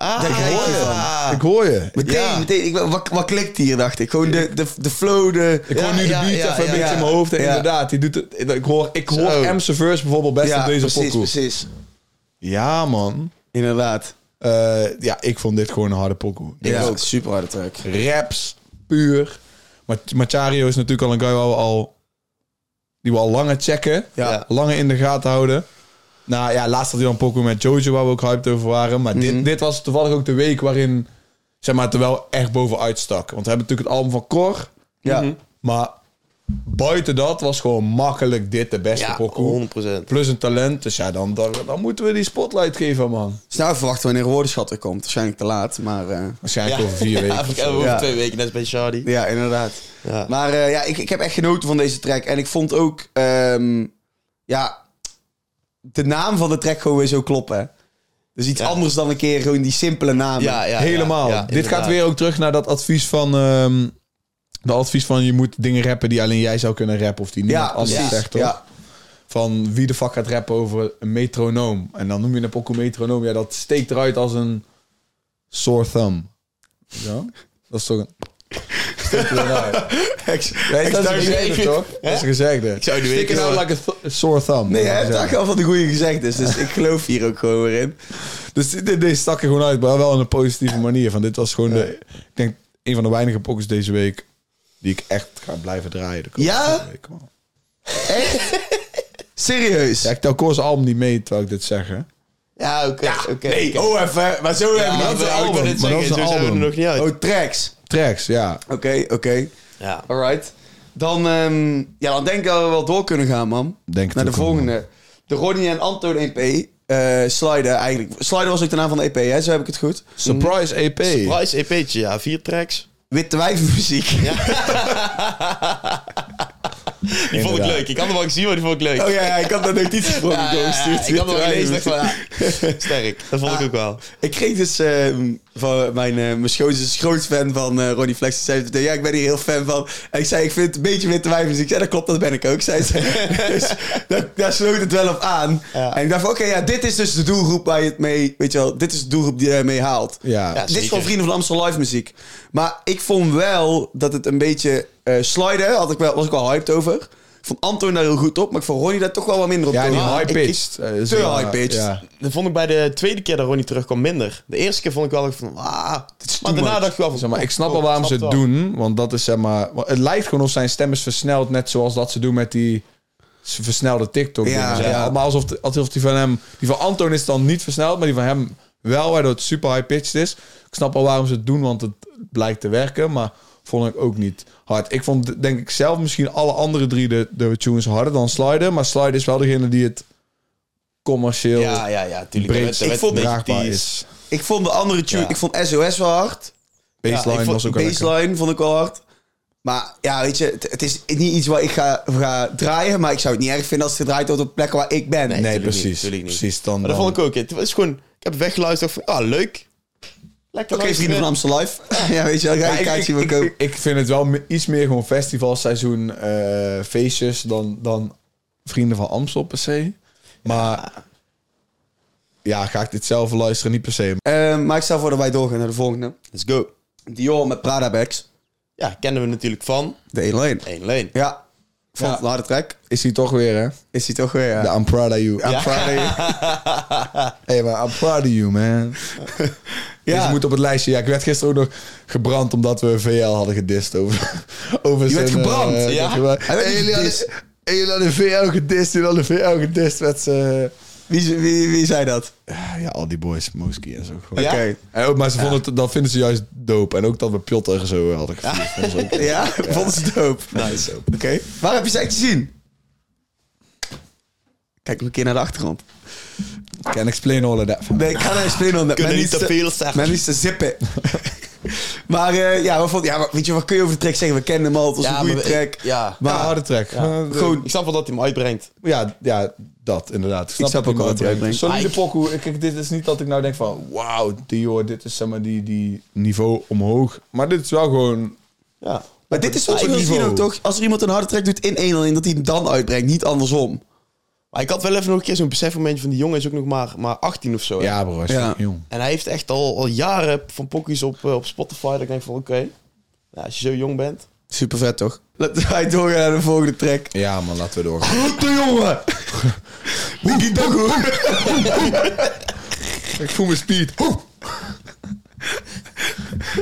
C: Ah,
A: Daar krijg je
C: ja.
B: Ik hoor je.
A: meteen,
C: Ja.
A: meteen, ik, wat, wat klikt hier, dacht ik. Gewoon de, de, de flow, de...
B: Ik hoor nu de beat even een beetje in mijn hoofd. En inderdaad, die doet het, ik hoor, ik hoor
C: Zo.
B: M's verse bijvoorbeeld best op deze
A: precies,
B: pokoe.
A: precies.
B: Ja, man.
A: Inderdaad.
B: Eh, ja, ik vond dit gewoon een harde pokoe.
A: Ja,
C: ook.
A: super harde track.
B: Raps, puur. Maar Machario is natuurlijk al een guy waar we al... Die we al langer checken.
A: Ja.
B: Langer in de gaten houden. Nou ja, laatst had hij dan pokoe met Jojo, waar we ook hyped over waren. Maar
A: Mhm.
B: dit, dit was toevallig ook de week waarin... Zeg maar, het er wel echt bovenuit stak. Want we hebben natuurlijk het album van Cor.
A: Ja.
C: Mhm.
B: Maar buiten dat was gewoon makkelijk dit de beste
C: Ja,
B: pokoe.
C: 100%.
B: Plus een talent. Dus ja, dan, dan, dan moeten we die spotlight geven, man.
A: Snel verwachten wanneer woordenschat er komt. Waarschijnlijk te laat, maar... eh,
B: Waarschijnlijk
C: Ja.
B: over vier *laughs* weken.
C: Ja,
B: of
C: ik
B: zo.
C: heb over
A: Ja.
C: twee weken, net als bij Shardy.
A: ja, inderdaad.
C: Ja.
A: Maar eh, ja, ik, ik heb echt genoten van deze track. En ik vond ook... ehm, ja, de naam van de track gewoon weer zo kloppen. Dus iets
C: Ja.
A: anders dan een keer gewoon die simpele namen.
C: Ja, ja,
B: Helemaal.
C: ja, ja,
B: Dit gaat weer ook terug naar dat advies van... ehm de advies van je moet dingen rappen die alleen jij zou kunnen rappen. Of die niemand
A: Ja,
B: anders
A: precies.
B: zegt, toch?
A: Ja,
B: Van wie de fuck gaat rappen over een metronoom. En dan noem je een pokoe metronoom. Ja, dat steekt eruit als een sore thumb. Ja? Dat is toch een... Steekt eruit. Nee, dat is
C: zou
B: een gezegde, toch? Dat is een gezegde. Ik
C: zou
B: out
C: zo-
B: like a sore thumb.
A: Nee,
B: Dat
A: hij heeft echt wel van de goede gezegd. Dus, dus ik geloof hier ook gewoon weer in.
B: Dus dit, dit- deze stak er gewoon uit, maar wel op een positieve manier. Van dit was gewoon de, ik denk, een van de weinige pokkers deze week die ik echt ga blijven draaien. de komende
A: Ja?
B: week.
A: Echt? *laughs* Serieus?
B: Ja, ik tel Koos album niet mee, terwijl ik dit zeg, hè.
C: Ja, oké. oké,
A: nee, oh even. Maar zo
C: Ja,
A: hebben we
C: ik dit
B: maar dat is
C: zo
B: een
C: zijn we er
B: album.
C: nog niet uit.
A: Oh, tracks.
B: Tracks, ja.
A: Oké, oké.
C: Ja.
A: Alright. Dan, ehm, ja, dan denk ik dat we wel door kunnen gaan, man.
B: Denk
A: Naar de
B: wel,
A: volgende. De Ronnie en Anton EP. eh Slider eigenlijk. Slider was ook de naam van de EP, hè? Zo heb ik het goed.
B: Surprise EP.
C: Price EP'tje, ja. Vier tracks.
A: Witte wijvenmuziek. *laughs* *laughs* *laughs*
C: Die vond ik leuk. Ik had hem al gezien, maar die vond ik leuk.
A: Oh ja, ja, ik had dat notitie voor
C: Ja,
A: doorgestuurd.
C: ik had hem al gelezen. dacht van, sterk. *laughs* Dat vond ik ook wel.
A: Ik kreeg dus eh, van mijn, eh mijn schoonzus is groot fan van eh Ronnie Flex. Die zei, ja, ik ben hier heel fan van. En ik zei, ik vind het een beetje witte wijvenmuziek. Ja, dat klopt, dat ben ik ook, zei ze. *laughs* dus daar, daar sloot het wel op aan. En ik dacht van, oké, ja, dit is dus de doelgroep waar je het mee, weet je wel, dit is de doelgroep die je ermee haalt.
B: Ja.
A: Dit is gewoon Vrienden van Amstel live muziek. Maar ik vond wel dat het een beetje... sliden had ik wel, was ik wel hyped over. Ik vond Anton daar heel goed op, maar ik vond Ronnie daar toch wel wat minder op.
B: Ja, die
A: doen.
B: high-pitched. Eh,
A: te high-pitched.
B: Ja.
C: Dat vond ik bij de tweede keer dat Ronnie terugkwam minder. De eerste keer vond ik wel echt van, ah.
A: is
C: Maar daarna
A: much.
C: dacht ik wel van,
B: Zeg maar, ik snap
C: oh,
B: wel waarom ze het
C: wel.
B: doen. Want dat is zeg maar... Het lijkt gewoon of zijn stem is versneld. Net zoals dat ze doen met die versnelde TikTok.
A: Ja,
B: dingen.
A: ja.
B: Maar alsof, de- alsof die van hem... Die van Anton is dan niet versneld. Maar die van hem wel. Waardoor het super high-pitched is. Ik snap wel waarom ze het doen. Want het blijkt te werken. Maar vond ik ook niet hard. Ik vond denk ik zelf misschien alle andere drie de, de tunes harder dan Slider. Maar Slider is wel degene die het commercieel
C: Ja, ja, ja, tuurlijk.
B: breed
C: werd
A: vond
B: draagbaar
C: die-
B: is.
A: Ik vond de andere tune,
C: Ja.
A: ik vond SOS wel hard.
B: Baseline
A: Ja, ik
B: was ook wel.
A: Baseline vond ik wel hard. Maar ja, weet je, het, het is niet iets waar ik ga, ga draaien. Maar ik zou het niet erg vinden als het gedraaid wordt op plekken waar ik ben.
C: Nee. Niet,
B: precies.
C: tuurlijk niet.
B: precies dan,
C: Maar dat
B: dan-
C: vond ik ook. Het was gewoon, ik heb weggeluisterd van, ah, leuk. Lekker
A: Oké, vrienden van. Amstel Live. *laughs* ja, weet je wel, ga
B: Ja,
A: je
B: ik,
A: kaartje
B: ik,
A: wil
B: ik,
A: kopen.
B: ik, ik vind het wel me- iets meer gewoon festivalseizoen eh, feestjes dan, dan Vrienden van Amstel per se. Maar ja, ga ik dit zelf luisteren? Niet per se.
A: Eh, maar ik stel voor dat wij doorgaan naar de volgende.
C: Let's go.
A: Dior met Prada bags.
C: Ja, kennen we natuurlijk van
A: De 1 alleen.
C: 1 Lane.
A: Ja, vond
B: Ja.
A: een harde track.
B: Is hij toch weer, hè?
A: Is hij toch weer, ja.
B: De I'm proud of you.
A: Ja,
C: Ja.
A: Prada. *laughs*
B: Hey, maar I'm proud of you, man. *laughs*
A: Ja.
B: Deze moet op het lijstje. Ja, ik werd gisteren ook nog gebrand omdat we VL hadden gedist over... *laughs* over
A: Je werd gebrand?
B: eh,
C: Ja?
A: niet
B: jullie hadden- hey, jullie hadden VL gedist. Jullie hadden VL gedist met ze...
A: Wie, wie, wie zei dat?
B: Ja, al die boys, Moski en zo.
C: Ja?
A: Oké.
B: En ook, maar ze vonden het, dat vinden ze juist dope. En ook dat we Piotr zo hadden gevoeld. ze ook-
A: Ja, vonden ze dope.
B: Nice.
A: Oké. Waar heb je ze echt gezien? Kijk een keer naar de achtergrond.
B: Can explain all of that.
A: Nee, ik ga naar een spelen. Met
C: Kunnen niet te veel zeggen.
A: Men is te zippen. *laughs* maar eh, ja, we vonden, ja, weet je, wat kun je over de track zeggen? We kennen hem al, het was een goede track.
C: Ja.
A: Maar
B: Ja, harde track.
C: Ja.
A: Gewoon-
C: Ik snap wel dat hij hem uitbrengt.
B: Ja, ja, dat inderdaad. Ik
A: snap ook wel wat hij uitbrengt.
B: Solide
C: ik-
B: pokoe. Kijk, dit is niet dat ik nou denk van... Wauw, Dior, dit is zeg maar die, die niveau omhoog. Maar dit is wel gewoon...
C: Ja.
A: Maar dit is wat
B: niveau.
A: ook, toch? Als er iemand een harde track doet in 1 in dat hij hem dan uitbrengt, niet andersom.
C: Maar ik had wel even nog een keer zo'n besefmomentje van die jongen is ook nog maar, maar 18 of zo. hè.
B: Ja, bro. hij is
A: Ja.
B: jong.
C: En hij heeft echt al, al jaren van pokkies op, eh, op Spotify. Dat ik denk van oké, ja, als je zo jong bent.
A: Super vet, toch? Laten *laughs* wij doorgaan naar de volgende track.
B: Ja, man, laten we doorgaan.
A: Grote jongen! *laughs* Doggo! *laughs*
B: ik voel mijn speed.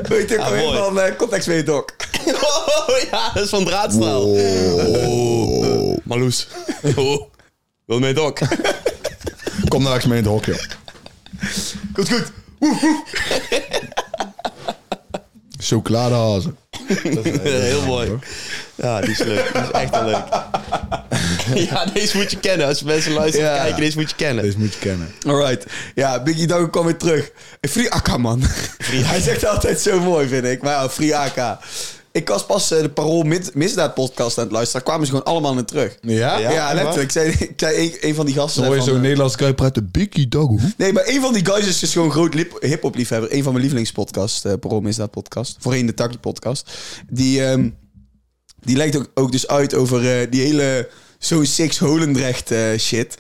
A: Weet je ook
C: Ja,
A: alweer
C: mooi.
A: van uh, Context weer Doc.
C: Oh ja, dat is van draadstaal. Oh. Marloes. Oh. Wil mee dok. *laughs*
B: Kom nou eens mee in het hok, joh.
A: Goed, goed.
B: Chocoladehazen.
C: Heel mooi. Ja, die is leuk. Die is echt wel leuk. *laughs* Ja, deze moet je kennen. Als mensen luisteren en
A: Ja.
C: kijken, deze moet je kennen.
B: Deze moet je kennen.
A: Alright. Ja, Biggie Doggo kwam weer terug. Free Akka, man. Hij zegt altijd zo mooi, vind ik. Maar ja, Free Akka. Ik was pas eh, de Parool Mid- Misdaad podcast aan het luisteren. Daar kwamen ze gewoon allemaal naar terug.
B: Ja?
C: Ja.
A: Ja, letterlijk. Ik zei, *laughs* ik zei een, een van die gasten...
B: Hoor je zo'n
A: eh,
B: Nederlands guy praten. Biggie dog.
A: Nee, maar een van die guys is dus gewoon groot hip-hop liefhebber. Een van mijn lievelingspodcasts, uh, Parool Misdaad podcast. Voorheen de Takkie podcast. Die, ehm, die legt ook, ook dus uit over eh, die hele zo Six Holendrecht eh, shit.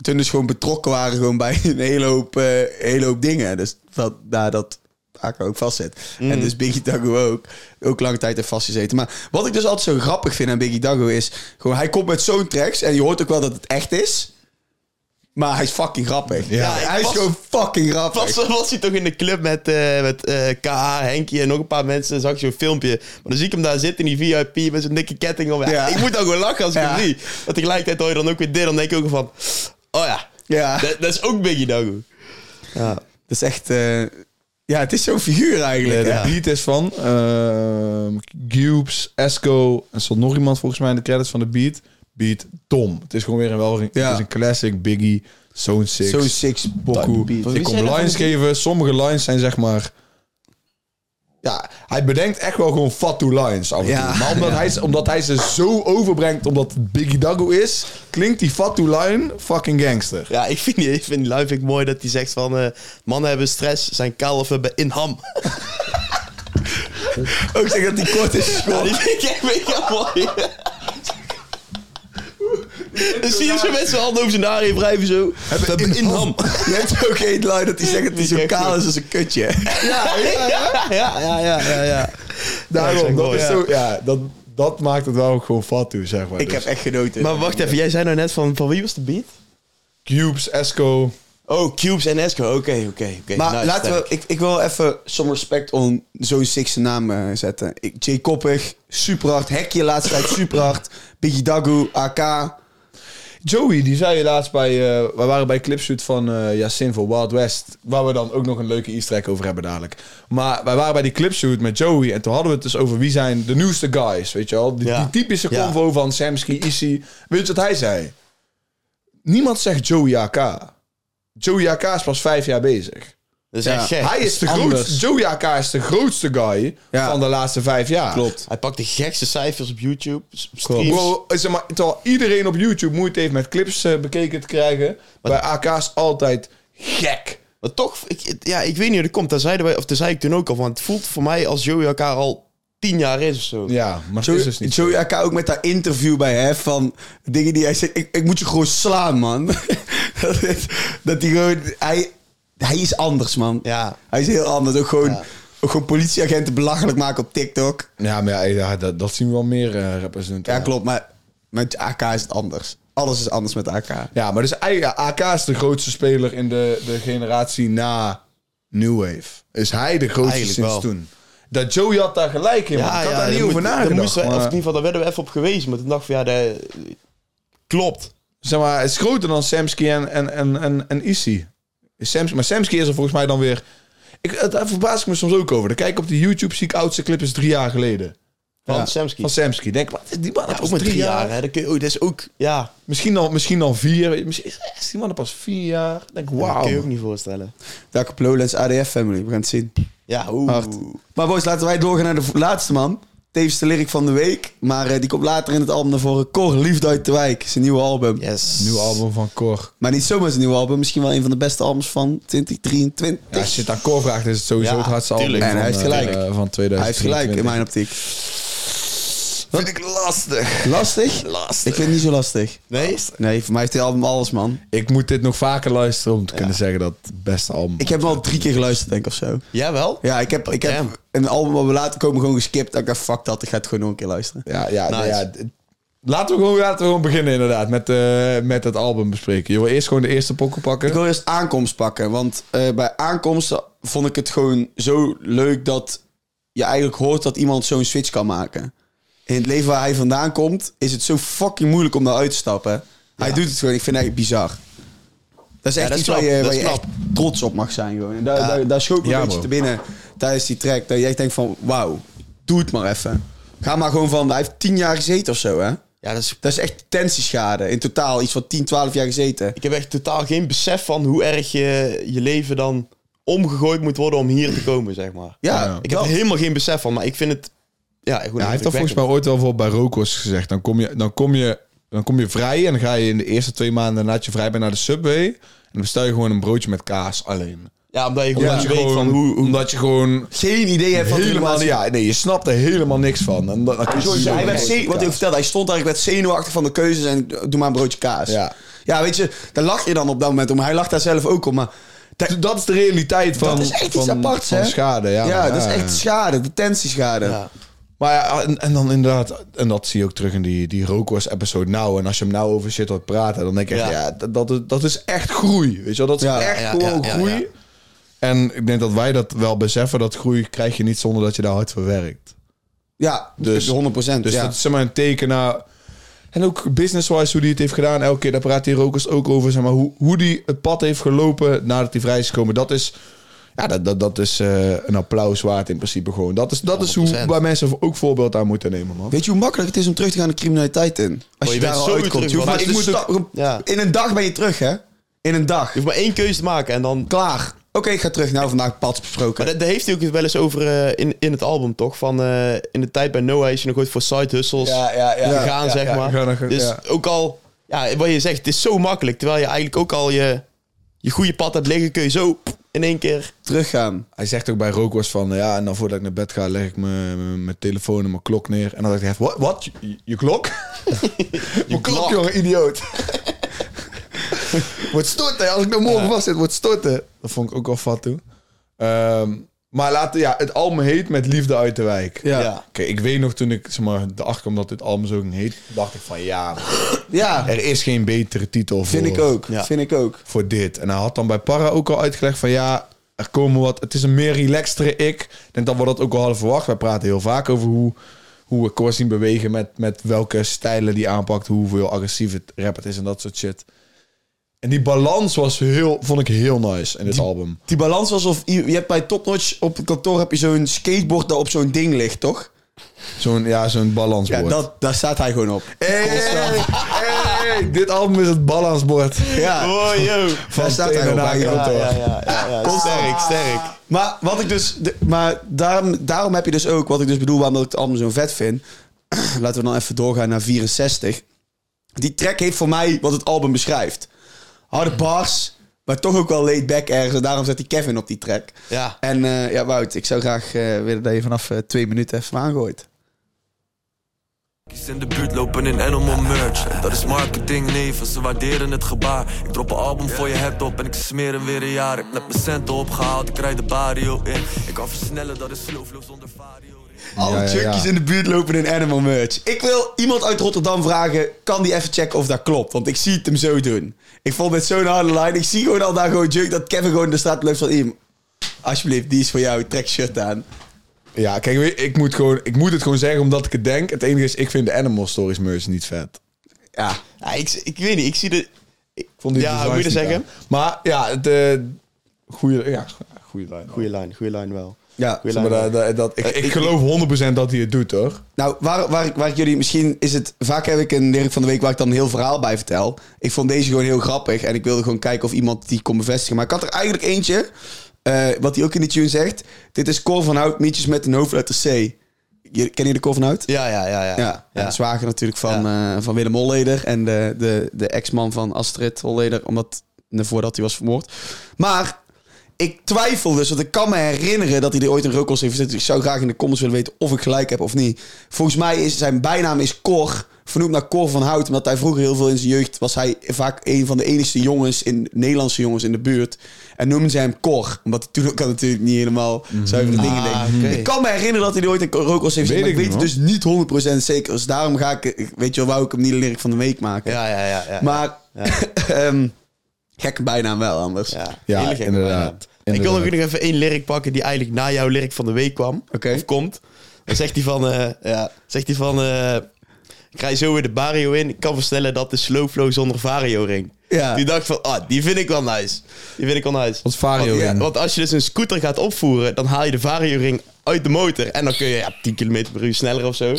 A: Toen dus gewoon betrokken waren gewoon bij *laughs* een hele hoop, eh, hele hoop dingen. Dus dat, daar dat Aka ook vastzit. En dus Biggie Dago ook. Ook lange tijd heeft vastgezeten. Maar wat ik dus altijd zo grappig vind aan Biggie Dago is... Gewoon, hij komt met zo'n tracks en je hoort ook wel dat het echt is. Maar hij is fucking grappig.
B: Ja.
A: Ja, hij is gewoon fucking grappig.
C: Was, was hij toch in de club met, eh met eh KA, Henkie en nog een paar mensen. Dan zag je zo'n filmpje. Maar dan zie ik hem daar zitten in die VIP met zo'n dikke ketting om. Ja. Ik moet dan gewoon lachen als ik
A: Ja.
C: hem zie. Maar tegelijkertijd hoor je dan ook weer dit. Dan denk ik ook van... Oh ja,
A: Ja,
C: dat, dat is ook Biggie Dago. Ja.
A: dat is echt... eh, Ja, het is zo'n figuur eigenlijk.
B: de
A: ja.
B: beat is van ehm Cubes, Esco en stond nog iemand volgens mij in de credits van de beat. Beat Tom. Het is gewoon weer een wel
A: Ja.
B: het is een classic Biggie Zone 6.
A: Zo'n six.
C: Wie
B: Ik kom lines geven. Sommige lines zijn zeg maar. Ja, hij bedenkt echt wel gewoon fatu lines af en
A: Ja.
B: Maar omdat, hij, ze- omdat hij ze zo overbrengt, omdat het Biggie Dago is, klinkt die fatu line fucking gangster.
C: Ja, ik vind die, ik vind die line mooi dat hij zegt van... eh, mannen hebben stress, zijn kalven bij in ham. *laughs*
A: Ook zeg dat hij kort is
C: Ja, die vind ik echt mega mooi. Dan zie je zo met zijn handen over zijn haren wrijven zo. Hebben in ham. *laughs*
A: Je hebt ook één line dat hij *laughs* zegt dat hij zo kaal is als een kutje. *laughs*
C: Ja, ja, ja, ja, ja, ja, ja.
B: Daarom, dat, is zo, ja, dat, dat maakt het wel ook gewoon fatu, zeg maar.
A: Ik
B: Dus
A: heb echt genoten.
C: Maar wacht even, jij zei nou net van, van wie was de beat?
B: Cubes, Esco.
C: Oh, Cubes en Esco. Oké, oké, oké.
A: Maar
C: Nice,
A: laten we, ik, ik wil even some respect on zo'n six naam eh, zetten. Ik, Jay Koppig, super hard. Hekje laatste tijd super hard. Biggie Dagu, AK.
B: Joey, die zei je laatst bij... eh we waren bij clipshoot van Yasin voor Wild West. Waar we dan ook nog een leuke easter egg over hebben dadelijk. Maar wij waren bij die clipshoot met Joey. En toen hadden we het dus over wie zijn de nieuwste guys. Weet je wel? Die,
C: Ja.
B: die typische
C: Ja.
B: convo van Samsky, Issy. Weet je wat hij zei? Niemand zegt Joey AK. Joey AK is pas vijf jaar bezig.
C: Dat is
A: Ja,
C: echt gek.
B: Hij is de
A: anders.
B: grootste... Joey AK is de grootste guy
A: Ja.
B: van de laatste vijf jaar.
A: Klopt.
C: Hij pakt de gekste cijfers op YouTube. s- Streams.
B: Bro, zeg maar, terwijl iedereen op YouTube moeite heeft met clips eh, bekeken te krijgen. bij AK is altijd gek.
C: Maar toch, ik, ja, ik weet niet hoe dat komt. Daar zeiden wij, of daar zei ik toen ook al van. Het voelt voor mij als Joey elkaar al tien jaar is of zo.
B: Ja, maar het
A: Joey,
B: is dus niet zo.
A: Joey AK ook met dat interview bij Hef van dingen die hij zegt. Ik, ik moet je gewoon slaan, man. *laughs* dat, is- dat hij gewoon... Hij, hij is anders, man.
C: Ja.
A: Hij is heel anders. Ook gewoon,
C: Ja.
A: ook gewoon politieagenten belachelijk maken op TikTok.
B: Ja, maar ja, ja, dat, dat zien we wel meer eh rappers doen.
A: Ja, klopt. Maar met AK is het anders. Alles is anders met AK.
B: Ja, maar dus eigenlijk, ja, AK is de grootste speler in de, de generatie na New Wave. Is hij de grootste
C: Eigenlijk
B: sinds
C: wel.
B: toen. Dat Joey had daar gelijk in, man. ik had daar niet over nagedacht.
C: moesten we, of in
B: maar-
C: ieder geval, daar werden we even op gewezen. Maar toen dacht ik van, ja, dat klopt.
B: zeg maar, het is groter dan Samsky en, en, en, en, en Issy. Is Samsky, maar Samsky is er volgens mij dan weer... Ik, het- daar verbaas ik me soms ook over. Dan kijk ik op de YouTube, zie ik oudste clip is drie jaar geleden.
C: Van
A: Ja.
C: Samsky.
B: Van Samsky. Denk, is die man
C: Ja,
B: pas
C: ook met
B: drie jaar?
C: hè. Dat, kun je, oh, dat is ook, ja,
B: Misschien al, misschien al vier. Misschien is die man pas vier jaar. Denk,
C: dat
B: wauw.
C: kun je ook niet voorstellen.
A: Welke Lowlands ADF family. We gaan het zien.
C: Ja, oeh.
A: Hard. Maar boys, laten wij doorgaan naar de laatste man. Tevens de lyric van de week. Maar eh, die komt later in het album naar voren. Cor, Liefde uit de Wijk. Zijn nieuwe album.
C: Yes.
B: Nieuw album van Cor.
A: Maar niet zomaar zijn nieuwe album. Misschien wel een van de beste albums van 2023.
B: Ja, als je het aan Cor vraagt, is het sowieso
C: Ja,
B: het hardste album van,
A: En hij heeft
B: eh,
A: gelijk.
B: van 2023.
A: Hij heeft gelijk in mijn optiek.
B: Vind ik lastig.
A: Lastig?
C: Lastig.
A: Ik vind het niet zo lastig.
C: Nee?
A: Nee, voor mij heeft dit album alles, man.
B: Ik moet dit nog vaker luisteren om te kunnen zeggen dat het beste album
A: Ik heb hem al drie keer geluisterd, denk ik, of zo.
C: Jawel?
A: Ja, ik heb, ik heb
C: Damn.
A: een album waar we later komen gewoon geskipt. Dat ik dacht, fuck dat, ik ga het gewoon nog een keer luisteren.
B: Ja, ja,
C: Nice.
B: nou ja. Laten we, gewoon, laten we gewoon beginnen inderdaad met, eh, met het album bespreken. Je wil eerst gewoon de eerste pokken pakken.
A: Ik wil eerst aankomst pakken. Want eh, bij aankomsten vond ik het gewoon zo leuk dat je eigenlijk hoort dat iemand zo'n switch kan maken. In het leven waar hij vandaan komt, is het zo fucking moeilijk om daar uit te stappen. Hij doet het gewoon. Ik vind het bizar. Dat is echt
C: dat
A: iets waar je, waar je echt trots op mag zijn. Gewoon. En daar, daar, daar schoot me een beetje te binnen tijdens die track. Dat je echt denkt van, wauw, doe het maar even. Ga maar gewoon van, hij heeft tien jaar gezeten of zo, hè?
C: Ja, dat is,
A: Dat is echt detentieschade. In totaal iets van 10, 12 jaar gezeten.
C: ik heb echt totaal geen besef van hoe erg je, je leven dan omgegooid moet worden om hier te komen, zeg maar.
A: Ja,
B: Ja.
C: Ik heb er helemaal geen besef van, maar ik vind het... Ja,
B: Ja, hij heeft dat volgens mij ooit wel voor bij Rokos gezegd. Dan kom, je, dan, kom je, dan kom je vrij en dan ga je in de eerste twee maanden nadat je vrij bent naar de Subway. En dan bestel je gewoon een broodje met kaas alleen.
C: Ja, omdat je gewoon
B: Omdat, je
C: weet
B: gewoon,
C: van hoe... hoe
B: omdat je gewoon
A: Geen idee hebt van
B: helemaal... Ja, nee, je snapt er helemaal niks van. En dan, dan
A: Sowieso, hij werd wat
B: kaas.
A: vertelde, hij stond eigenlijk werd zenuwachtig van de keuzes en doe maar een broodje kaas.
B: Ja.
A: ja, weet je, daar lach je dan op dat moment om. Hij lacht daar zelf ook om, maar dat,
B: is de realiteit van,
A: dat is echt
B: van,
A: iets aparts,
B: van
A: hè?
B: schade. Ja,
A: Ja,
B: maar
A: dat is echt schade, detentieschade.
C: Ja.
B: Maar ja, en, en dan inderdaad, en dat zie je ook terug in die, die Rokos-episode nou. En als je hem nou over shit hoort praten, dan denk echt,
C: Ja.
B: ja, dat, dat, is, dat is echt groei. Weet je wel, dat is
A: Ja,
B: echt
C: ja,
B: gewoon
C: ja, ja,
B: groei.
C: ja.
B: En ik denk dat wij dat wel beseffen, dat groei krijg je niet zonder dat je daar hard voor werkt.
A: Ja,
B: Dus-
A: dus 100%.
B: Dus
A: ja.
B: dat is zeg maar een teken naar... En ook business-wise, hoe die het heeft gedaan. Elke keer, daar praat die Rokers ook over. Zeg maar, hoe, hoe die het pad heeft gelopen nadat hij vrij is gekomen. Dat is... Ja, dat, dat, dat is eh, een applaus waard in principe gewoon. Dat is, dat is hoe
C: 100%.
B: waar mensen ook voorbeeld aan moeten nemen, man.
A: Weet je hoe makkelijk het is om terug te gaan de criminaliteit in? Als
C: Oh,
A: je,
C: je
A: daar
C: bent
A: al
C: zo
A: uitkomt.
C: terug,
A: Je hoeft
C: man.
A: maar, ik moet
C: Ja.
A: In een dag ben je terug, hè? In een dag.
C: Je hoeft maar één keuze te maken en dan...
A: Klaar. Oké, ik ga terug. Nou, vandaag pad besproken.
C: Maar daar daar heeft hij ook wel eens over eh, in, in het album, toch? Van eh, in de tijd bij Noah is je nog ooit voor side hustles
B: ja, ja.
C: gegaan,
B: ja,
C: zeg
B: ja,
C: maar.
B: gaan
C: dus
B: ja.
C: ook al, ja, wat je zegt, het is zo makkelijk. Terwijl je eigenlijk ook al je, je goede pad hebt liggen, kun je zo pff, in één keer...
A: Teruggaan.
B: Hij zegt ook bij Rookworst van... Ja, en dan voordat ik naar bed ga, leg ik mijn- telefoon en mijn klok neer. En dan dacht ik. Wat? Wat? Je, je klok? *laughs* je klok,
C: klok.
B: jongen, idioot. *laughs* wordt storten. Als ik nou morgen vast zit, wordt storten. Dat vond ik ook wel fat toe. Maar laten, ja, het album heet Met Liefde uit de Wijk.
A: Ja.
C: Ja.
B: Kijk, ik weet nog toen ik zeg maar, erachter kwam dat dit album zo ging heet, dacht ik van ja,
A: Ja,
B: er is geen betere titel
A: vind
B: voor,
A: ik ook.
C: Ja.
A: Vind ik ook.
B: voor dit. En hij had dan bij Parra ook al uitgelegd van ja, er komen wat, het is een meer relaxtere ik. Ik denk dat we dat ook al hadden verwacht. Wij praten heel vaak over hoe, hoe we Cor zien bewegen met, met welke stijlen die aanpakt, hoeveel agressief het rap het is en dat soort shit. En die balans was heel, vond ik heel nice in dit album.
A: Die balans was of... Je je hebt bij Top Notch op het kantoor heb je zo'n skateboard dat op zo'n ding ligt, toch?
B: Zo'n ja, zo'n balansbord.
A: Ja, dat, daar staat hij gewoon op.
B: Hey, hey, hey, dit album is het balansbord.
A: Ja. *laughs*
C: Oh, yo.
A: Daar staat hij op.
B: Kantoor.
C: Ja, ja, ja, ja, ja. Sterk, sterk.
A: Maar wat ik dus, maar daarom, daarom heb je dus ook, wat ik dus bedoel, waarom dat ik het album zo vet vind. *clears throat* Laten we dan even doorgaan naar 64. Die track heeft voor mij wat het album beschrijft. Harde bars, maar toch ook wel laid back ergens. En daarom zet die Kevin op die track.
C: Ja.
A: En eh, ja, Wout, ik zou graag eh, willen dat je vanaf eh, twee minuten even aangooit.
D: Kies in de buurt lopen in Animal Merch. En dat is marketing, neven, ze waarderen het gebaar. Ik drop een album voor je head op en ik smeer hem weer een jaar. Ik heb net mijn centen opgehaald, ik rijd de barrio in. Ik kan versnellen, dat is slow flow zonder vario.
A: Alle
B: Ja, ja,
A: junkies
B: ja.
A: in de buurt lopen in Animal Merch. Ik wil iemand uit Rotterdam vragen, kan die even checken of dat klopt? Want ik zie het hem zo doen. Ik vond dit zo'n harde line. Ik zie gewoon al daar gewoon junk dat Kevin gewoon in de straat loopt van... "Iem, Alsjeblieft, die is voor jou. Trek shirt aan.
B: Ja, kijk, weet je, ik moet, gewoon, ik moet het gewoon zeggen omdat ik het denk. Het enige is, ik vind de Animal Stories merch niet vet.
A: Ja,
C: Ja, ik, ik weet niet, ik zie de...
B: Ik vond die
C: Ja, hoe moet je dat zeggen?
B: aan. Maar ja, het, eh goede, ja, goede lijn.
C: Goeie lijn, goede lijn wel.
A: Ja.
B: Zeg maar, dat, dat, dat- ik, ik geloof 100% dat hij het doet, hoor.
A: Nou, waar, waar, ik- waar ik jullie... Misschien is het... Vaak heb ik een lyric van de week waar ik dan een heel verhaal bij vertel. Ik vond deze gewoon heel grappig. En ik wilde gewoon kijken of iemand die kon bevestigen. Maar ik had er eigenlijk eentje... eh, wat hij ook in die tune zegt. Dit is Cor van Hout, mietjes met een hoofdletter C. Je, ken je de Cor van Hout?
C: Ja, ja, ja, ja.
A: Ja, ja. de zwager natuurlijk van, eh, van Willem Holleder. En de, de, de ex-man van Astrid Holleder. Omdat, voordat hij was vermoord. Maar ik twijfel dus. Want ik kan me herinneren dat hij er ooit een rookos heeft gezet. Ik zou graag in de comments willen weten of ik gelijk heb of niet. Volgens mij is zijn bijnaam is Cor. Vernoemd naar Cor van Hout. Omdat hij vroeger heel veel in zijn jeugd was hij vaak een van de enigste jongens, in, Nederlandse jongens in de buurt. En noemden ze hem Cor. Omdat hij toen ook natuurlijk niet helemaal zuivere dingen deed.
C: Ah, oké.
A: Ik kan me herinneren dat hij er ooit een rookos heeft
B: Weet
A: gezet. Maar
B: ik
A: weet
B: niet,
A: het dus niet 100% zeker. Dus daarom ga ik, weet je wel, wou ik hem niet de lyric van de week maken.
C: Ja, ja, ja. ja.
A: Maar, *laughs* ehm, gekke bijnaam wel anders.
C: Ja,
B: Ja, inderdaad.
C: Ik wil nog
B: Inderdaad.
C: even één lyric pakken die eigenlijk na jouw lyric van de week kwam.
A: Oké.
C: Of komt. Dan zegt hij van... eh, ja, zegt hij van... eh, ik rij zo weer de barrio in. Ik kan verstellen dat de slow flow zonder vario ring.
A: Ja.
C: Die dacht van... Ah, die vind ik wel nice. Die vind ik wel nice.
B: Wat vario
C: want,
B: ring?
C: Want als je dus een scooter gaat opvoeren... dan haal je de vario ring uit de motor. En dan kun je ja, 10 km per uur sneller of zo.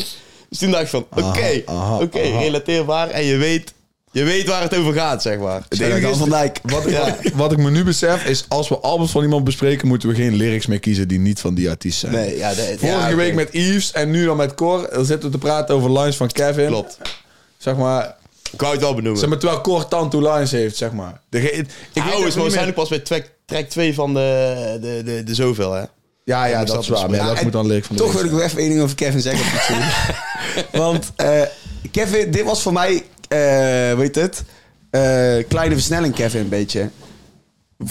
C: Dus toen dacht ik van... Oké,
B: aha,
C: oké,
B: aha.
C: relateerbaar. En je weet, je weet waar het over gaat, zeg maar.
A: Het enige is van Dijk.
B: Wat, ik- wat, wat ik me nu besef is, als we albums van iemand bespreken, moeten we geen lyrics meer kiezen die niet van die artiest zijn.
C: Nee, ja, de,
B: Vorige
C: ja, oké.
B: week met Yves en nu dan met Cor. Dan zitten we te praten over lines van Kevin.
C: Klopt.
B: Zeg maar,
C: Ik wou het wel benoemen.
B: zeg maar terwijl Cor Tanto lines heeft, zeg maar. De, ge- ik
C: Ik
B: even
C: is
B: niet
C: waarschijnlijk
B: meer-
C: pas bij track, track 2 van de, de, de, de zoveel, hè?
B: Ja, ja, dat
C: dat
B: is waar. Maar
C: bespreken.
B: ja, dat
A: en
B: moet dan lyric van de
A: Toch
B: week
A: wil ik nog even één ding over Kevin zeggen. *laughs* op. Want eh, Kevin, dit was voor mij, weet het, eh, kleine versnelling Kevin een beetje.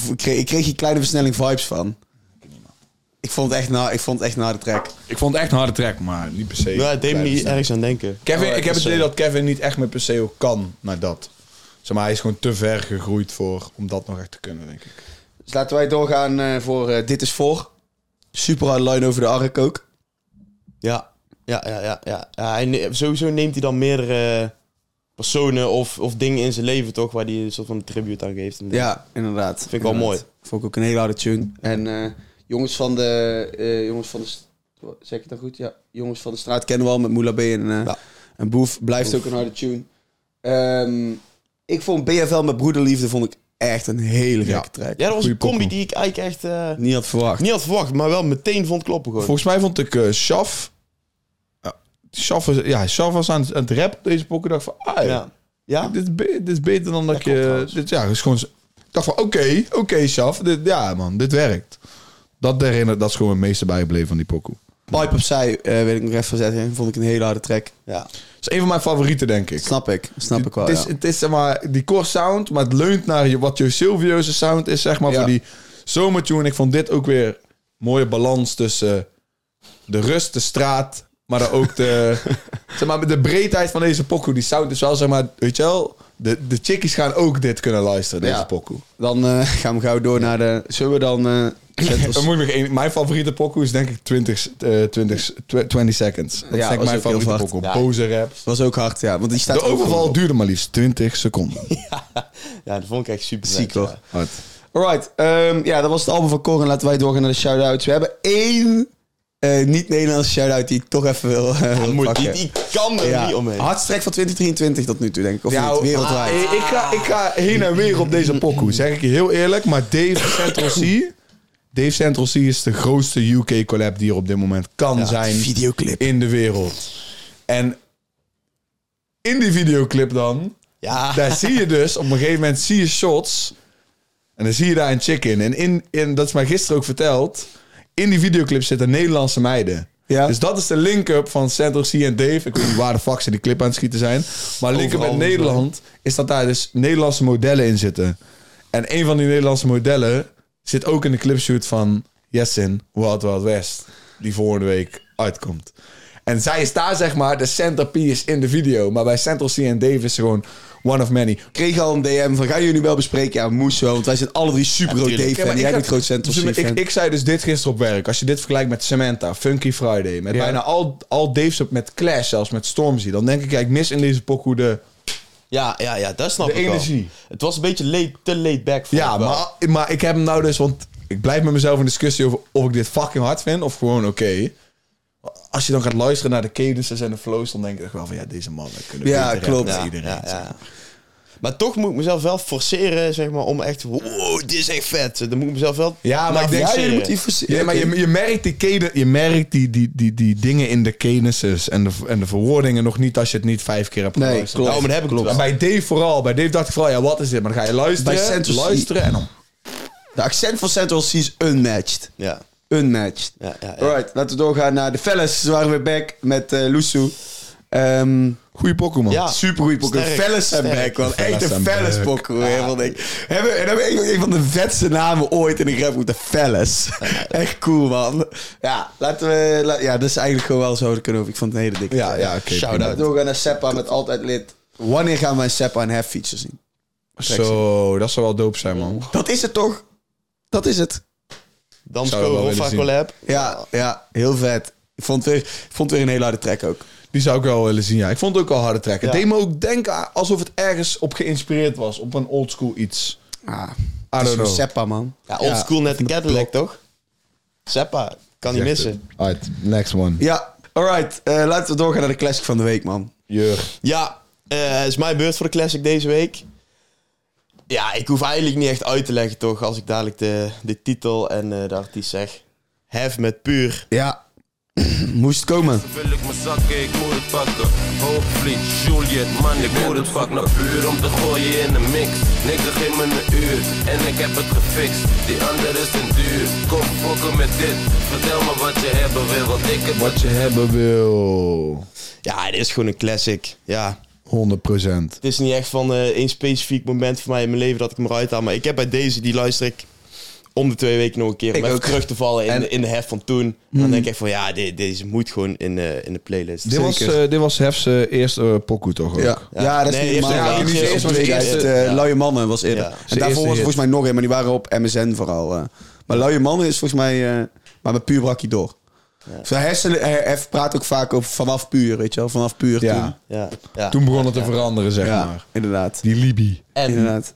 A: Ik kreeg, ik kreeg hier kleine versnelling vibes van. Ik vond het echt, na, ik vond het echt na de track.
B: Ik vond het echt een harde track, maar niet per se.
C: Ja, het deed me niet ergens aan denken.
B: Kevin,
C: Oh,
B: ik heb het idee
C: eh,
B: dat Kevin niet echt met per se ook kan naar dat. Zeg maar, hij is gewoon te ver gegroeid voor om dat nog echt te kunnen, denk ik.
A: Dus laten wij doorgaan eh, voor eh, Dit is Voor. Super harde line over de Ark ook.
C: Ja, ja, ja, ja. ja. ja hij ne- sowieso neemt hij dan meerdere personen of, of dingen in zijn leven toch, waar hij een soort van tribute aan geeft.
A: Ja, inderdaad.
C: Vind ik wel mooi.
A: Vond ik ook een hele harde tune. En eh, jongens van de... eh, jongens van de... Zeg ik dat goed? Ja. Jongens van de straat kennen we al met Moula B en,
C: Ja.
A: en Boef. Blijft ook een harde tune. Ehm, ik vond BFL met Broederliefde vond ik echt een hele gekke
B: Ja.
A: track.
C: Ja, dat was
B: Goeie
C: een combi die ik eigenlijk echt
A: Niet had verwacht.
C: niet had verwacht, maar wel meteen vond kloppen gewoon.
B: Volgens mij vond ik Shaf... Shaf, was, ja, Shaf was aan het, aan het op deze pokken. dacht van, ah,
C: ja. Ja?
B: dit, is be- dit is beter dan dat je... Dit, ja, is gewoon... Ik dacht van, oké, oké, Shaf. Dit, ja, man, dit werkt. Dat, herinner, dat is gewoon het meeste bijgebleven van die pokoe.
A: Pipe opzij, eh weet ik nog even zetten. Vond ik een hele harde track.
C: Ja.
B: Is een van mijn favorieten, denk ik.
A: Snap ik. Snap ik wel,
B: Het is,
A: ja.
B: het is zeg maar die core sound, maar het leunt naar je, wat je Silvio's sound is, zeg maar,
A: Ja.
B: voor die zomertune. Ik vond dit ook weer mooie balans tussen de rust, de straat, maar dan ook de, *laughs* zeg maar, de breedheid van deze pokoe. Die sound is wel, zeg maar, weet je wel, de, de chickies gaan ook dit kunnen luisteren, deze
A: Ja.
B: pokoe.
A: Dan eh, gaan we gauw door naar de... Zullen we dan... eh *laughs* Central-
B: Dan moet ik nog één- mijn favoriete pokoe is denk ik 20, eh 20, 20 seconds. Dat
A: Ja,
B: is denk mijn favoriete pokoe.
C: Ja.
B: Boze raps.
A: was ook hard, ja. Want die staat
B: De overval duurde maar liefst 20 seconden. *laughs*
C: ja, dat vond ik echt super
A: Ziek, hoor.
B: Hard.
A: Alright, ehm, ja, dat was het album van Cor. En laten wij doorgaan naar de shout-outs. We hebben één eh, niet-Nederlandse shout-out die ik toch even wil, eh,
C: Moet,
A: pakken.
C: die, die kan er
A: ja.
C: niet omheen.
A: Hardste track van 2023 tot nu toe, denk ik. Of
B: Ja,
A: niet? Wereldwijd.
B: ah, ik, ik ga, ik ga heen en weer op deze pokoe, zeg ik je heel eerlijk. Maar Dave Central C... Dave Central C is de grootste UK collab die er op dit moment kan zijn
A: videoclip.
B: in de wereld. En in die videoclip dan,
C: Ja,
B: daar zie je dus, op een gegeven moment zie je shots. En dan zie je daar een chick in. En in, in dat is mij gisteren ook verteld. In die videoclip zitten Nederlandse meiden.
A: Ja.
B: Dus dat is de link-up van Central C en Dave. Ik weet niet waar de fuck ze die clip aan het schieten zijn. Maar link-up met Nederland is dat daar dus Nederlandse modellen in zitten. En een van die Nederlandse modellen zit ook in de clipshoot van Yesin, Wild Wild West. Die volgende week uitkomt. En zij is daar zeg maar de centerpiece in de video. Maar bij Central C en Dave is ze gewoon one of many.
A: Ik kreeg al een DM van, gaan jullie wel bespreken? Ja, moest wel, want wij zijn alle drie super groot
C: tuurlijk.
A: Dave-fan. Jij
B: ik
A: bent groot Central
B: dus
A: C-fan.
B: ik, ik zei dus dit gisteren op werk. Als je dit vergelijkt met Samantha, Funky Friday, met
A: Ja.
B: bijna al, al Dave's op met Clash, zelfs met Stormzy, dan denk ik, ja, ik mis in deze pokoe de...
C: ja, ja, ja, dat snap
B: De
C: ik wel.
B: energie.
C: Het was een beetje late, te laid back. vond
B: Ja, maar, maar ik heb hem nou dus, want ik blijf met mezelf in discussie over of ik dit fucking hard vind of gewoon oké. Als je dan gaat luisteren naar de cadences en de flows, dan denk ik wel van ja, deze mannen kunnen
A: Ja,
B: beter
A: klopt.
C: ja,
B: iedereen.
C: ja, ja. Maar toch moet ik mezelf wel forceren, zeg maar, om echt... Wow, dit is echt vet. Dan moet ik mezelf wel...
B: Ja, maar ik denk-
A: ja,
C: forceren.
A: je moet die vers-
B: Ja, maar je, je merkt die caden, je merkt die, die, die, die dingen in de cadences en de, en de verwoordingen nog niet als je het niet vijf keer hebt
A: Nee,
B: geluisterd.
A: klopt.
C: Ja, maar dat heb ik
A: Klopt.
C: wel.
B: En bij Dave vooral. Bij Dave dacht ik vooral, ja, wat is dit? Maar dan ga je luisteren,
A: Bij
B: luisteren en dan...
A: De accent van Central C is unmatched.
C: Ja,
A: Unmatched.
C: ja, ja. ja.
A: Alright, laten we doorgaan naar de fellas. Ze waren weer back met eh Lusu. Ehm
B: Goeie pokoe, man.
C: Ja.
A: Super goeie pokoe.
C: Sterk,
A: Fellas zijn back, man. Echt een fellas pokoe. hè, vond ik. Hebben, en hebben een, een van de vetste namen ooit in de rap de fellas. Echt cool, man. Ja, laten we... la- ja, dat is eigenlijk gewoon wel zo te kunnen. Ik vond het een hele dikke
B: Ja, ja, oké.
C: Shout-out.
A: Laten we doorgaan naar Seppa met Altijd Lid. Wanneer gaan wij Seppa en Hef feature zien?
B: Zo, dat zou wel dope zijn, man.
A: Dat is het toch? Dat is het.
B: Wel
C: Roffa collab.
A: Ja, ja, heel vet. Ik vond het weer, ik vond weer een hele harde track ook.
B: Die zou ik wel willen zien, ja. Ik vond het ook wel harde.
C: Ja.
B: Het deed me ook denken alsof het ergens op geïnspireerd was. Op een oldschool iets.
A: Ah,
B: I don't know.
A: Seppa, man.
C: Ja, old school net de Cadillac, toch? Seppa, kan niet missen.
B: Alright, next one.
A: Ja, alright. Eh, laten we doorgaan naar de classic van de week, man.
B: Jur.
C: Ja, eh, het is mijn beurt voor de classic deze week. Ja, ik hoef eigenlijk niet echt uit te leggen, toch? Als ik dadelijk de, de titel en eh, de artiest zeg. Hef met puur.
A: Ja, *clears throat* moest het komen.
E: Wil ik mijn zakken, ik moet het pakken. Hoopvliet, Juliet, man, ik moet het. Naar puur om te gooien in de mix. Nigga, geef me een uur en ik heb het gefixt. Die andere is een duur. Kom fokken met dit. Vertel me wat je hebben wil, want ik heb
B: Wat je hebben wil.
C: Ja, dit is gewoon een classic. Ja,
B: 100 procent.
C: het is niet echt van eh één specifiek moment voor mij in mijn leven dat ik hem eruit haal. Maar ik heb bij deze, die luister ik om de twee weken nog een keer.
A: Ik
C: Om even
A: ook.
C: terug te vallen in,
A: En-
C: in de hef van toen. En dan denk ik van, ja, de- deze moet gewoon in, eh, in de playlist.
B: Dit was, eh, dit was Hef's eerste uh, pokoe toch ook?
A: Ja, ja. dat is
C: Nee, een
A: Ja, die eerste was eerst eh,
C: Ja.
A: Luie Mannen was eerder.
C: Ja.
A: En daarvoor was volgens mij nog een, maar die waren op MSN vooral. eh. Maar Luie Mannen is volgens mij... eh, maar met puur brak hij door. Zijn hersenen, hij, hij praat ook vaak over vanaf puur, weet je wel. Vanaf puur
B: Ja.
A: toen.
C: Ja, ja.
B: Toen begon het te veranderen, zeg
A: Ja,
B: maar.
A: inderdaad.
B: Die Libi.
C: En
A: Inderdaad.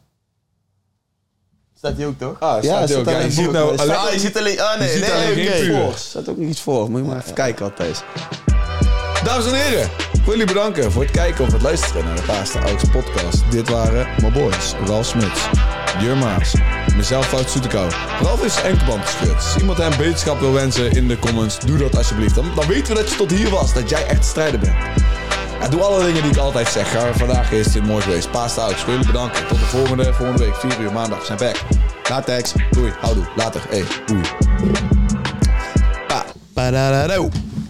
C: staat hij ook toch?
B: Ah,
A: Ja,
B: staat ook. Ja, je ziet nou alleen...
C: Ah, je ziet alleen... Ah, nee, nee,
B: alleen puur.
A: Voor. Staat ook niet voor. Moet je maar even kijken altijd.
B: Dames en heren, ik wil jullie bedanken voor het kijken of het luisteren naar de Paasta Oudste podcast. Dit waren mijn boys, Ralf Smits, Jur Maas, mezelf Fout Soetekou. Ralf is enkelband gescheurd. Als iemand hem beterschap wil wensen in de comments, doe dat alsjeblieft. Dan, dan weten we dat je tot hier was, dat jij echt strijder bent. Ja, doe alle dingen die ik altijd zeg. Vandaag is dit mooi geweest. Ik wil jullie bedanken. Tot de volgende, volgende week, 4 uur maandag. Zijn back.
A: Latex.
B: Doei, houdoe, later. Hey, doei.
C: Ba-da-da-do.